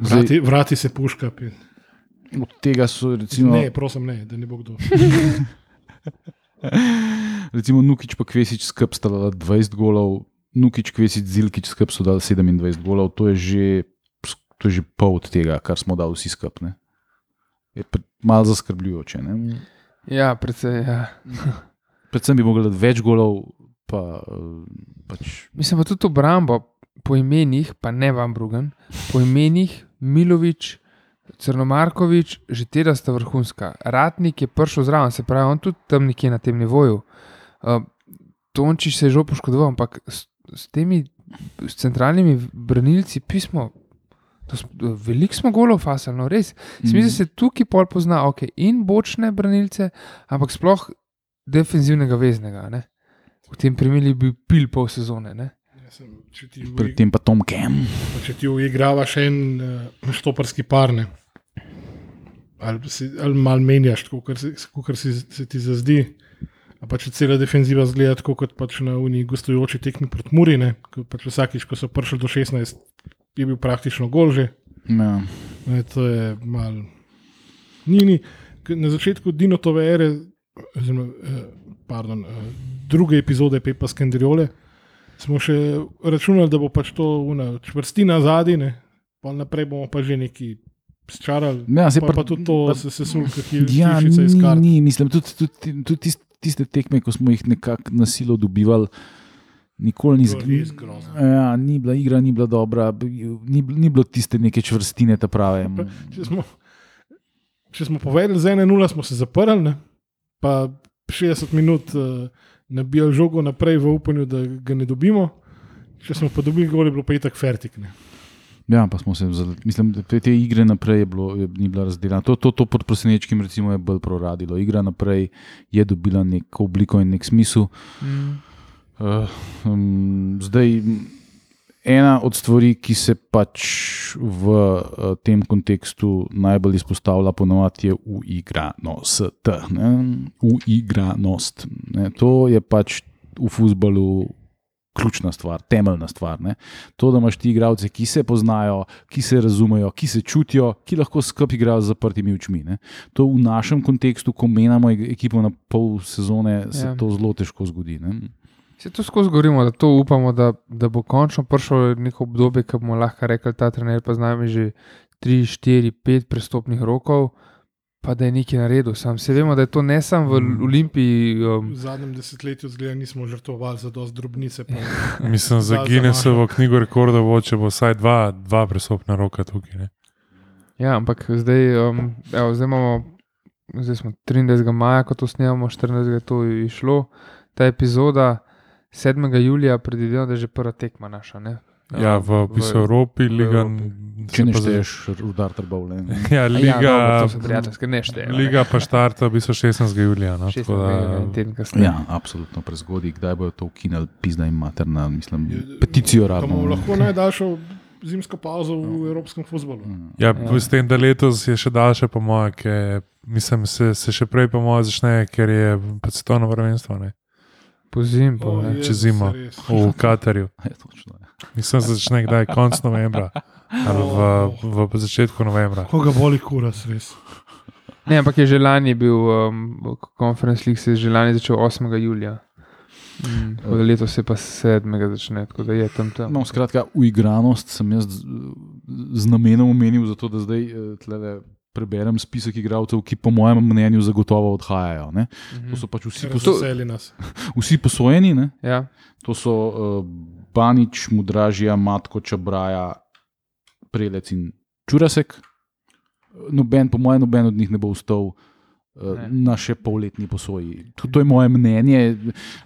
Zdaj, vrati, vrati se puška. pi- od tega so recimo, Ne, prosim, ne, da ne bo kdo. [laughs] recimo Nukič pa Kvesič skup sta dala 20 golov, Nukič, Kvesič, Zilkič skup so dali 27 golov, to je že, to je že pol od tega, kar smo dali vsi skup. ne. Je malo zaskrbljujoče. Ne? Ja, predvsej. Ja. [laughs] Predvsem bi mogli več golov, pa eh, pač Mislim pa tudi obrambo po imenih, pa ne vam Brugen, po imenih Milovič, Crnomarkovič, že tega sta vrhunska. Ratnik je prišel zraven, se pravi, on tudi tam nekje na tem nivoju. Uh, Tončiš se je že poškodoval, ampak s, s temi s centralnimi branilci pismo. s- Veliko smo golov fasali, no res. Smisel se tukaj pol pozna, ok, in bočne branilce, ampak sploh defenzivnega veznega. Ne? V tem primeru je bil pil pol sezone. Ne? Ja, predtem pa Tom Kem. če ti uigravaš en uh, štoparski par, ne, ali, si- ali malo menjaš, kot se, kakor si, se ti zazdi. A pa če cela defenziva zgleda tako kot pač na uni gostujoči tekmi proti Muri, ne, ko pač vsakič, ko so prišli do 16, je bil praktično gol že. Ja. Ne, to je mal. Ni, ni. Na začetku Dinotove ere, oziroma, eh, pardon, eh, druge epizode Pepa Skandriole, smo še računali, da bo pač to una čvrstina zadnji, pa naprej bomo pa že neki sčarali. Ja, se Pa, pa- pa tudi to pa- se sesul, ki Ja, je ni, iz kart. ni, mislim, tudi, tudi, tudi tiste, tiste tekme, ko smo jih nekako na silo dobivali, nikoli ni grozno. Ja, ni bila igra, ni bila dobra, ni, ni bilo tiste neke čvrstine, ta prave. Če smo, če smo povedali za 1-0, smo se zaprli, ne? Pa 60 minut uh, nabijali žogo naprej v upanju, da ga ne dobimo. Če smo pa dobili gol, je bilo pa itak fertik. Ne? Ja, pa smo se, mislim, te, te igre naprej je bilo, je, ni bila razdeljena. To, to, to pod presenečkim recimo je bolj proradilo. Igra naprej je dobila neko obliko in nek smisel. Mm. Uh, um, zdaj, ena od stvari, ki se pač v uh, tem kontekstu najbolj izpostavlja, ponovadi je uigranost. ne. Uigranost. Ne. To je pač v futbalu ključna stvar, temeljna stvar. Ne. To, da imaš ti igralce, ki se poznajo, ki se razumejo, ki se čutijo, ki lahko skupaj igrajo z zaprtimi očmi. Ne. To v našem kontekstu, ko menjamo e- ekipo na pol sezone, se ja. to zelo težko zgodi. Ne. Se to skozi govorimo, da to upamo, da, da bo končno prišlo neko obdobje, ki bomo lahko rekli, ta trener pa z nami že 3, 4, 5 prestopnih rokov, pa da je nekaj naredil. Sam se vemo, da je to ne samo v Mm. Olimpiji. Um, V zadnjem desetletju zgleda, nismo žrtvovali za dosti drobnice. Pa, [laughs] Mislim, za Guinnessovo knjigo rekordov bo, če bo vsaj dva, dva presopna roka tukaj. Ne? ja, ampak zdaj, um, evo, zdaj imamo, zdaj smo 23. maja, ko to snemamo, 14. je to išlo, ta epizoda. 7. julija predvidevam, da je že prva tekma naša. Ne? Ja, v, v bistvu Evropi, Liga. Če ne šteješ rudar trbovle. [laughs] Ja, Ja, Liga, dobro, to so prijateljske, ne šteje. Liga pa štarta v bistvu 16. julija. No, 16. tako da- en teden kasneje. Ja, absolutno prezgodaj. Kdaj bojo to ukinili, pizda in materna, mislim, peticijo rabimo. lahko najdaljšo zimsko pauzo v evropskem futbalu. Ja, ja. s tem, da letos je še daljše, po mojem, mislim, se, se še prej, po mojem, začne, ker je svetovno prvenstvo ne, Po zim, po, O, ne. Jezus, čez zimo. res. v Katarju. [laughs] Ja, točno, ja. Mislim, da začne kdaj, konec novembra ali v, v začetku novembra. Koga boli kuras, res. Ne, ampak je že lani bil, um, konferenc lig se je že lani začel 8. julija. Mm, tako da letos je pa sedmega začne, tako da je tam tam. No, skratka, uigranost sem jaz z, z namenom omenil, zato da zdaj eh, tlele preberem spisek igralcev, ki po mojem mnenju zagotovo odhajajo. Ne? To so pač vsi, poso Razveseli nas. [laughs] vsi posojeni, ne? Ja, to so uh, Banič, Mudražija, Matko, Čabraja, Prelec in Čurasek. Noben, po mojem, noben od njih ne bo ustal. Ne. Na še polletni posoji. To, to je moje mnenje.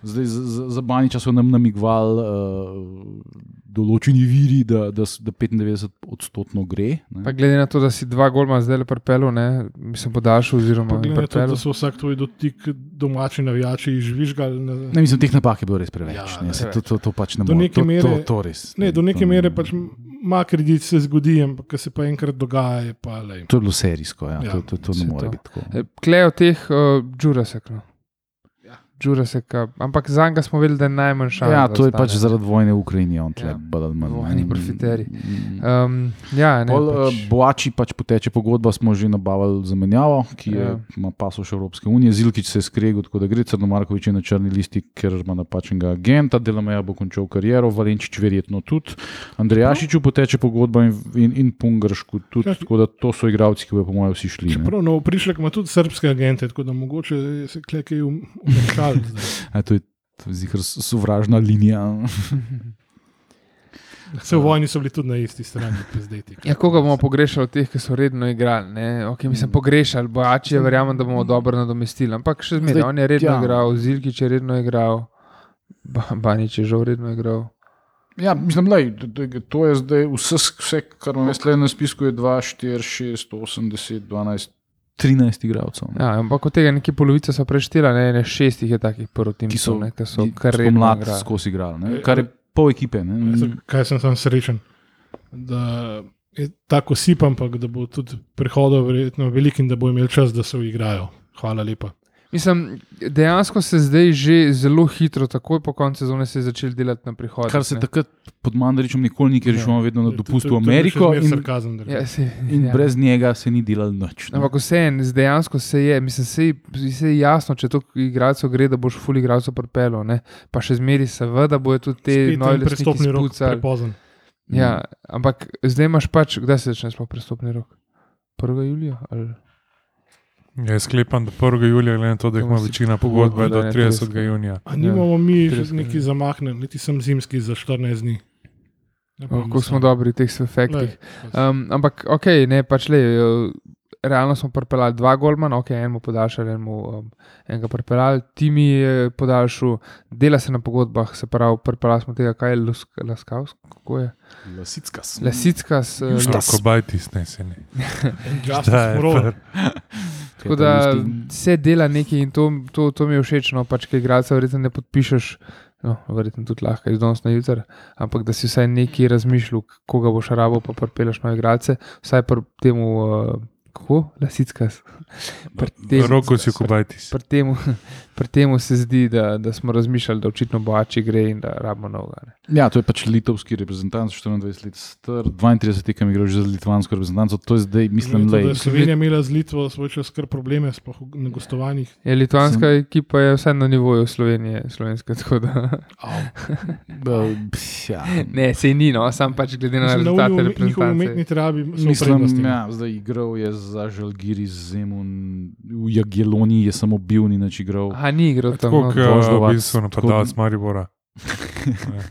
Zdaj, za, za- za Baniča so nam namigovali uh, določeni viri, da, da, da 95-odstotno gre. ne. pa glede na to, da si dva golma zdaj le prepelo, ne, mislim, podaljšal oziroma Pa glede na to, da so vsak tvoj dotik domači navijači žvižgali. Ne, Ne, mislim, teh napak je bilo res preveč. Ja, ne, ne, se, to, to, to pač ne Do more. neke to, mere- to, to res. ne, do neke to, mere pač ima kredit, se zgodi, ampak ko se pa enkrat dogaja, je pa le. To je bilo serijsko, ja. Ja, to, to, to ne more to. biti tako. E, Klejo teh uh, Jurasek. No. Jurasek, ampak za njega smo vedeli, da je najmanj šans. Ja, to je pač zaradi vojne v Ukrajini, on tle Ja. ali manj. Vojni. Mm. Um, ja, ne, Pol, pač, pač. Boači pač poteče pogodba, smo že nabavili zamenjavo, ki je, Ja. ima pasoš Evropske unije. Zilkič se je skregal, tako da gre, Crno Markovič je na črni listi, ker ima napačnega agenta, Delameja bo končal kariero, Valenčič verjetno tudi, Andrejašiču poteče pogodba in, in, in Pungaršku tudi, Ja. tako da to so igravci, ki bojo po mojem vsi šli. Čeprav no, prišlek ima tudi srpske agente, tako da mogoče se klekaj umešali. A, to je to je ziher sovražna linija. [laughs] Se v vojni so bili tudi na isti strani, zdaj Ja, koga bomo pogrešali od teh, ki so redno igrali? Ne? Okay, mislim, pogrešali, bojači, verjamem, da bomo dobro nadomestili. Ampak še zmeraj, on je redno ja. ja. igral, Zilkič je redno igral, ba, Banič je žal redno igral. Ja, mislim, lej, to- je zdaj vse, vse kar imam jaz na spisku, je 2, 4, 6, 8, 10, 12, 13 igralcev. Ja, ampak od tega nekje polovica so preštela, ne, ne šestih je takih proti Ki so- ne, ki so kar redno mladi skozi igrali, ne, kar je pol ekipe. Ne. Kaj sem tam srečen, da je tako sip, ampak da bo tudi prihodov verjetno velik in da bo imel čas, da se uigrajo. Hvala lepa. Mislim, dejansko se zdaj že zelo hitro, takoj po koncu sezone, se je začel delati na prihodnost. Kar se ne. takrat pod Mandaričem nikoli ni, ker je šel vedno na To- dopust to- v Ameriko in, sarkazem, Ja, se, in ja. brez njega se ni delal nič. ne. Ampak vseeno, dejansko se je, mislim, se je, se je jasno, če to igralcev gre, da boš ful igralcev propelo, ne? pa še zmeri, seveda, bojo tudi te Spet nove prestopni rok spucali. prepozen. Ja, ampak zdaj imaš pač, kdaj se začne sploh prestopni rok? 1. julija? Ali? Ja, sklepam, da 1. julija, glede na to, da jih ima večina pogodbe pogodba, do da je 30. 30. junija. A nimamo mi Ja, že trideset neki dni. zamaknen, niti sem zimski za 14 dni. Kako smo dobri v teh efektih. Um, ampak, ok, ne, pač le. uh, Realno smo pripeljali dva golmana, ok, enemu podaljšali, enemu um, enega pripeljali, Timi je podaljšal, dela se na pogodbah, se pravi, pripeljali smo tega, kaj je Lusk- Laskavs, kako je. Lasickas. Lesickas, uh, Justas. Rokobajtis, ne se ne. [laughs] Justice Tako da se dela nekaj in to, to, to mi je všeč, no, pač, kaj igralca verjetno ne podpišeš, no, verjetno tudi lahko iz danes na jutr, ampak da si vsaj nekaj razmišljal, koga boš rabo, pa pripeleš nove igralce, vsaj pri temu, uh, kako, lasickas. Tem- Roko si Kobajtis. Pri temu, pri temu se zdi, da, da smo razmišljali, da očitno boači gre in da rabimo novega. ne. Ja, to je pač litovski reprezentant, 24 let star, 32 tekem igral že za litvansko reprezentanco. To je zdaj, mislim, da da je Slovenija imela z Litvo svoj čas kar probleme, sploh na gostovanjih. Je, litvanska Sem... ekipa je vsaj na nivoju Slovenije, slovenska. tako Da, ja. ne, sej ni, no, sam pač glede na rezultate reprezentance. umetni trabi Mislim, ja, zdaj igral je za Žalgiri Zemun, v Jageloni je samo bil, ni nič igral. Aha, ni igral tam. Tako No. kot v Voždovac, bistvu tako- napadalec Maribora. [laughs]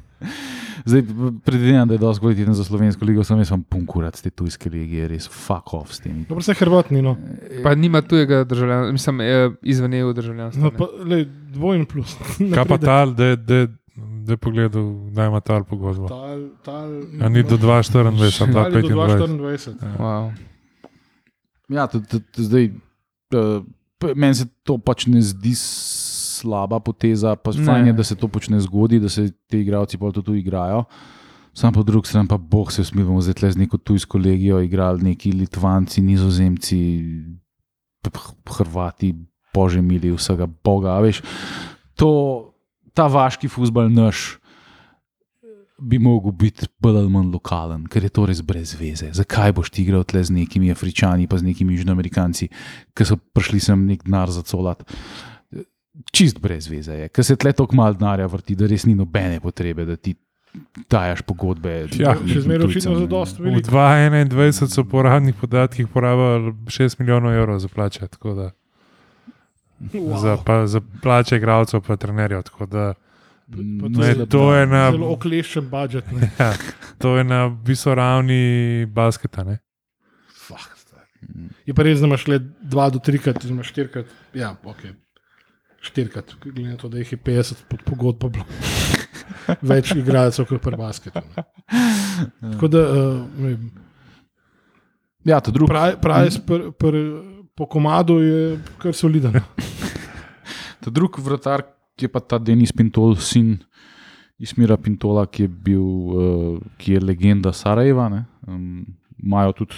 Zdaj, predvidevam, da je dosti kvaliteten za slovensko ligo, sem jaz vam punkurat te tujske ligije, res fuck off s temi. Dobro, se Hrvatni, no. Pa nima tujega državljanstva, mislim, eh, izven EU državljanstva. no pa, lej, dvojen plus. [laughs] Kaj pa tal, da je pogledal, da ima tal pogodbo? Tal, tal, A ni do 2,24, ali ali do 2,25. 2,24. Wow. Ja, zdaj, uh, meni se to pač ne zdi slaba poteza, pa fajn je, da se to počne zgodaj, da se ti igralci pa tudi igrajo. Sam po drugi strani pa boh se smil, bomo zdaj tle z neko tujsko legijo igrali, neki Litvanci, Nizozemci, Hrvati, bože mili, vsega Boga. Veš, to, ta vaški futbal naš. Bi mogel biti bolj ali manj lokalen, ker je to res brez veze. Zakaj boš ti igral tle z nekimi Afričani, pa z nekimi Južnoamerikanci, ki so prišli sem nek denar za colat? čist brez veze je, ker se tle tako malo denarja vrti, da res ni nobene potrebe, da ti dajaš pogodbe. Ja, Še zmeraj očitno za dost V veliko. 2021 so po uradnih podatkih porabili 6 milijonov evrov za plače. tako Da, Wow. za, pa, za plače igralcev, pa trenerjev. tako Da, Mm, to ne, to je na, Zelo okleščen budžet. ne. [laughs] ja, to je na visoki ravni basketa. Ne? Fak, stari. Je pa res, da imaš le dva do trikrat, oziroma štirikrat. Ja, ok. Štirikrat, glede na to, da jih je 50 pod pogodbo. bilo. [laughs] Več igralcev kot pri basketu. ne. Tako da, uh, ne vem, Ja, to drugo. Pri- price pr, pr, po komadu je kar soliden. Ta drugi vratar, je pa ta Denis Pintol, sin Ismira Pintola, ki je, bil, uh, ki je legenda Sarajeva. ne. Um, Imajo tudi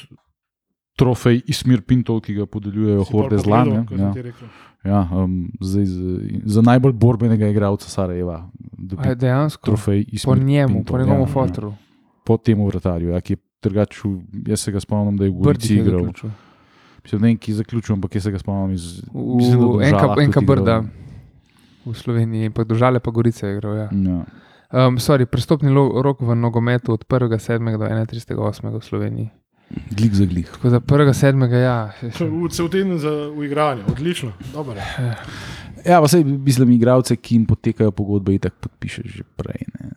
trofej Ismir Pintol, ki ga podeljujejo Si horde ti rekel. Ja, um, zdaj, za, za najbolj borbenega igralca Sarajeva. je dejansko Trofej po Ismir njemu, Pintol, po njegovem ja, fotru. Ja, po tem vratarju, ja, ki je drugač, v- jaz se ga spomnim, da je v je igral. zaključil. Mislim, ne vem, ki je zaključil, ampak jaz se ga spomnim iz da v Enka, enka tudi igral. V Sloveniji, pa držale pa Gorice je igral. Ja. Ja. Um, sorry, prestopni rok v nogometu od 1.7. do 31.8. v Sloveniji. Glik za glih. Tako da 1.7. ja. V cel teden za uigranje, odlično. Dobro. je. Ja, pa sej, mislim, igralce, ki jim potekajo pogodbe, itak podpišeš že prej. Ne.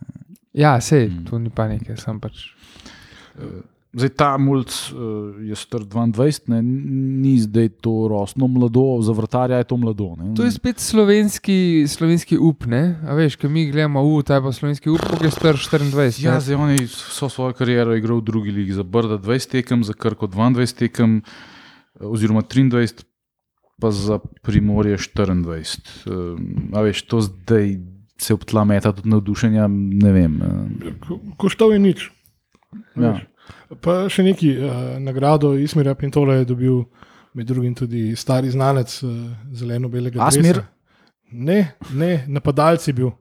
Ja, sej, Mm. tu ni panike, sem pač. Zdaj ta mulj uh, je star 22, ne, ni zdaj to rosno mlado, za vrtarja je to mlado. Ne. To je spet slovenski, slovenski up, ne? A veš, ki mi gledamo, u, ta je pa slovenski up, koliko je star 24. Ja, ne? zdaj on je vso svojo kariero igral v drugi ligi, za Brda 20 tekem, za Krko 22 tekem, eh, oziroma 23, pa za Primorje 24. Um, a veš, to zdaj se ob tla meta tudi navdušenja, ne vem. eh, Ko- Koštal je nič. Ja. Veš. Pa še neki uh, nagrado Ismira Pintola je dobil, med drugim tudi stari znanec uh, zeleno-belega. Asmir? dresa. Ne, ne, napadalci bil.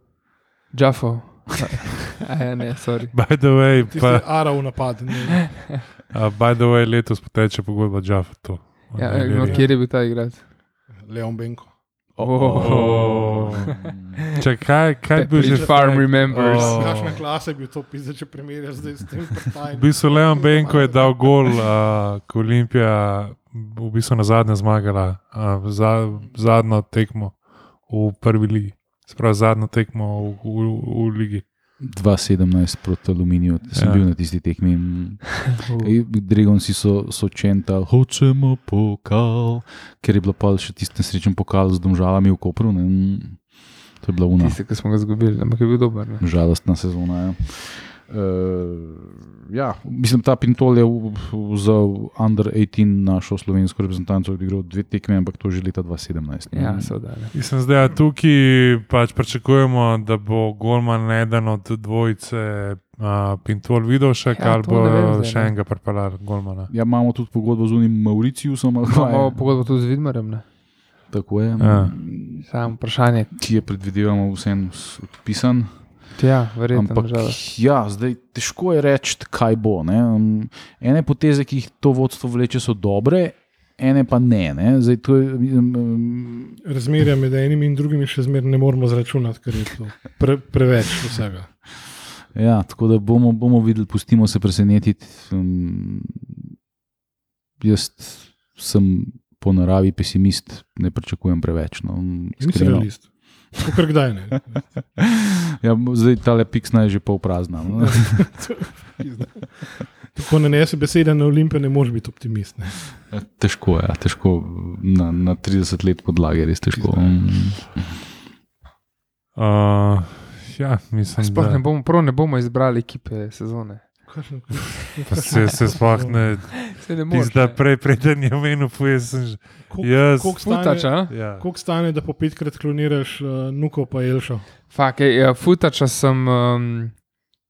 Džafo. [laughs] Ja, ne, sorry. By the way, Tisti pa, ara v napad. Ne. uh, by the way letos poteče pogodba Jaffa. To. Ja, no, kje je bil ta igralec? Leon Benko. Oh. Če kaj, kaj bi že Farm remembers. Oh. Kakšna klasa je bil to, pizda, če primerjaš zdaj s tem V bistvu Leon Benko je dal gol, uh, ko Olimpija v bistvu na zadnje zmagala, uh, za, zadnjo tekmo v prvi ligi. Sprav zadnjo tekmo v, v, v ligi. 2-17 proti Aluminiju, sem Ja. bil na tisti tekmi. [laughs] Dregon si so, so čentali, hočemo pokal, ker je bilo pa še tisti nesrečen pokal z domžalami v Kopru. Ne? To je bila una Tiste, ki smo ga izgubili, ampak je bil dober. Ne? žalostna sezona. Ja. Uh, ja, mislim, ta Pintol je v- za Under 18 našo slovensko reprezentanco odigral dve tekme, ampak to že leta 2017. ne. Ja, seveda. Mislim, zdaj ja, tukaj pač pričakujemo, da bo Golman eden od dvojice uh, Pintol Vidošek Ja, ali to bo vem še ne. enega prepeljal Golmana. Ja, imamo tudi pogodbo z unim Mauriciusom, kaj Imamo je. pogodbo tudi z Vidmarjem, ne? Tako je. Ja. Samo vprašanje. Ki je predvidevamo vsem odpisan. Ja, verjetno. Ampak, nažalost. ja, zdaj težko je reči, kaj bo. Ne? Um, Ene poteze, ki jih to vodstvo vleče, so dobre, ene pa ne. ne? Zdaj, je, um, um, Razmerja med enimi in drugimi še zmeraj ne moremo zračunati, ker je to pre, preveč vsega. ja, tako da bomo, bomo videli, pustimo se presenetiti. Um, jaz sem po naravi pesimist, ne pričakujem preveč. No, Nisem iskreno. realist. Kot kdaj ne. [laughs] ja, zdaj ta lepixna je že pol prazna. No? Tako ne nese besede na Olimpiju, ne moreš biti optimist. Ne. težko je, ja, težko na, na 30 let podlage, res težko. Mm. Uh, ja, mislim, Sploh da ne bomo, prav ne bomo izbrali ekipe sezone. Se, se sploh ne. Se ne moreš. Pizda, prej, preden je omenil, pojjo sem že. Koliko Jaz, koliko stane, ja. koliko stane, da po petkrat kloniraš uh, Nuko pa Elšo? Fak, ej, ja, futača sem, um,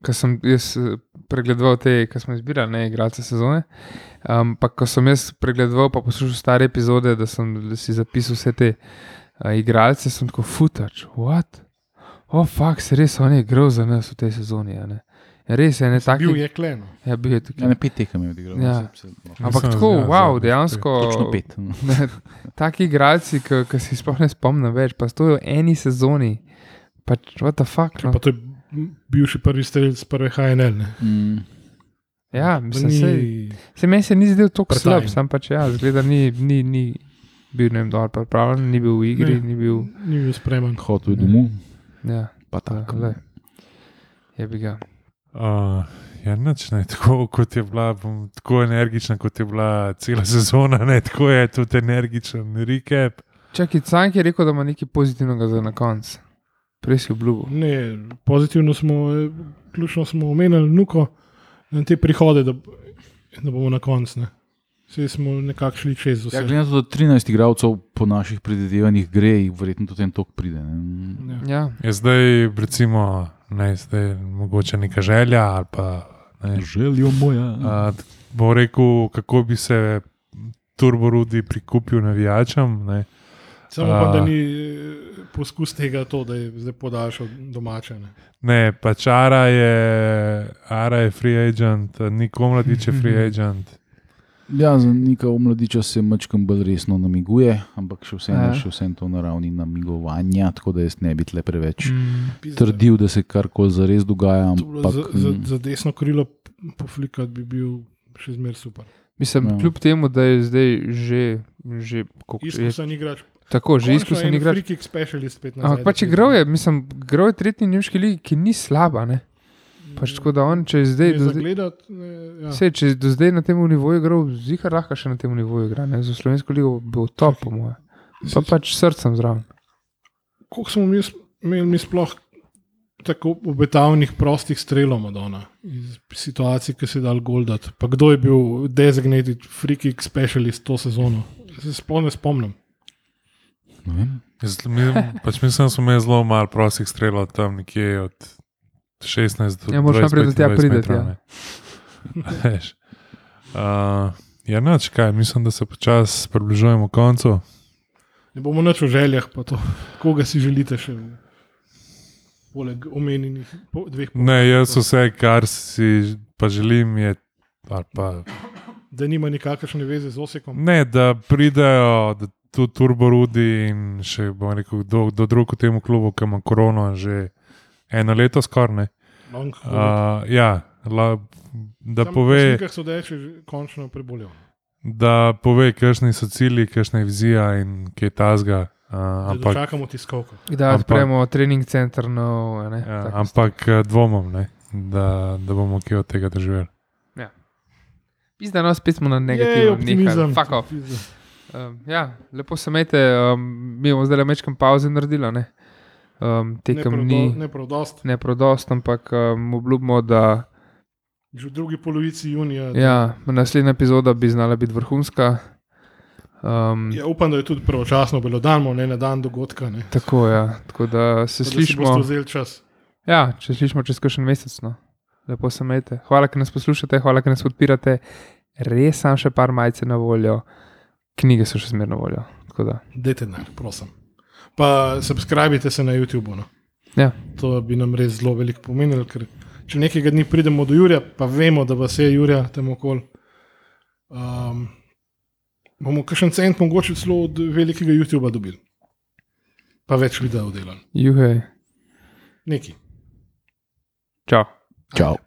ko sem jaz eh, pregledoval te, ki smo izbirali, ne igralce sezone. Um, pa ko sem jaz pregledoval, pa poslušal stare epizode, da sem da si zapisal vse te uh, igralce, sem tako futač, what? O, oh, fak, se res on je igral za nas v tej sezoni. a ne. Res je, ne tako. Bil je kleno. Ja, bil je Ja, tukaj. ne pet tekem je odigral. Ja. se- se- no. Ampak Mislim, tako, ja, wow, dejansko. Točno pet. [laughs] Ne, taki igralci, ki se jih sploh ne spomnim več, pa stojijo v eni sezoni. Pač, what the fuck. No? Pa to je bivši prvi strelec prve HNL. Ne? Mm. Ja, mislim, ni- sej, se meni se ni zdel tako slab, sam pač ja, zgleda, ni, ni, ni bil ne vem, dobro pripravljen, ni bil v igri, Ne. ni bil. Ni bil spreman. Hotel je domov, Ja, pa tako. glej. Je bi ga. Uh, ja, nič, ne, [laughs] tako kot je bila, bom, tako energična, kot je bila cela sezona, ne, tako je tudi energičen recap. Čakaj, Cank je rekel, da ima nekaj pozitivnega za na koncu. Prej si obljubil. Ne, pozitivno smo, ključno smo omenili nuko in te prihode, da, da bomo na koncu. ne. Vsi smo nekako šli čez vse. Ja, glede na to, da 13 igralcev po naših predvidevanjih gre, verjetno tudi en tok pride. Ne? Ja. Ja, Je zdaj, recimo, ne, zdaj mogoče neka želja ali pa. Ne, Želijo moja. uh, bo rekel, kako bi se turborudi prikupil navijačem. Ne. Samo pa, da A. ni eh, poskus tega, to, da je zdaj podaljšal domače. Ne. Ne, pač Ara je, Ara je free agent, nikom mladič je free [laughs] agent. Ja, za neka omladiča se mačkam bolj resno namiguje, ampak še vseeno Ja. še vsem to na ravni namigovanja, tako da jaz ne bi tle preveč mm, trdil, da se karkoli zares dogaja. Ampak, Za, za, za desno krilo poflikat bi bil še zmeraj super. mislim, Ja. kljub temu, da je zdaj že, že koliko, je, Izkušen igrač. tako, že izkušen igrač. Ampak pač igral je, mislim, igral je tretji nemški ligi, ki ni slaba. Ne? Pač tako da on, če je zdaj, do zdaj Zagledati, ne, ja. Vse, če je do zdaj na tem nivoju igral, zika lahko še na tem nivoju igra. Ne? Za slovensko ligo bo top, po mojem. Pa pač s srcem zraven. Koliko smo mi, imeli mi sploh tako obetavnih prostih strelov Madonna iz situacij, ki se je dal goldati. Pa kdo je bil designated frikik specialist to sezono? Se sploh ne spomnim. ne vem. Jaz mi- Pač mislim, da smo imeli zelo malo prostih strelov tam nekje od 16 do Ja, moraš 20, najprej do 25 priti, metrov, [laughs] [laughs] ja. Uh, ja, noč kaj, mislim, da se počasi približujemo koncu. Ne bomo nič o željah, pa to, koga si želite še. Poleg omenjenih po, dveh Ne, jaz vse, kar si pa želim, je, ali pa, da nima nikakršne veze z Osekom. ne, da pridejo da tudi turborudi in še bom rekel, do, do drug v tem klubu, ki ima korono že eno leto skoraj. Uh, ja, la, da Sam pove. Po slikah so že končno prebolel. da pove, kakšni so cilji, kakšna je vizija in kaj tasga. Uh, Da ampak, čakamo tiskovko. Da Ampak- odpremo trening center. No, ne, ja, ampak eh, dvomim, ne, da, da bomo kaj od tega doživeli. Pizda, no, spet smo na Je negativnem. off. Um, ja, lepo se imejte, um, mi bomo zdaj le mečkam pauze naredili. Um, tekem ni ne prav dost. ne prav dost, ampak um, obljubimo, da Že v drugi polovici junija. ja, naslednja epizoda bi znala biti vrhunska. Um, Ja, upam, da je tudi pravočasno bilo dano, ne na dan dogodka. Ne. Tako, ja, tako da se Pa Da si slišimo. vzeli čas. Ja, če slišimo čez kakšen mesec. No. Lepo se imejte. Hvala, ker nas poslušate, hvala, ker nas podpirate. Res sam še par majce na voljo, knjige so še zmerno voljo. Tako da, Dajte denar, prosim. Pa subskrbite se na YouTube. No. ja, To bi nam res zelo veliko pomenilo, ker če nekega dni pridemo do Jurja, pa vemo, da vas je Jurja tam okoli. Um, bomo kakšen cent, mogoče celo od velikega YouTuba dobili. Pa več videov delali. juhej, Neki. čau. Čau.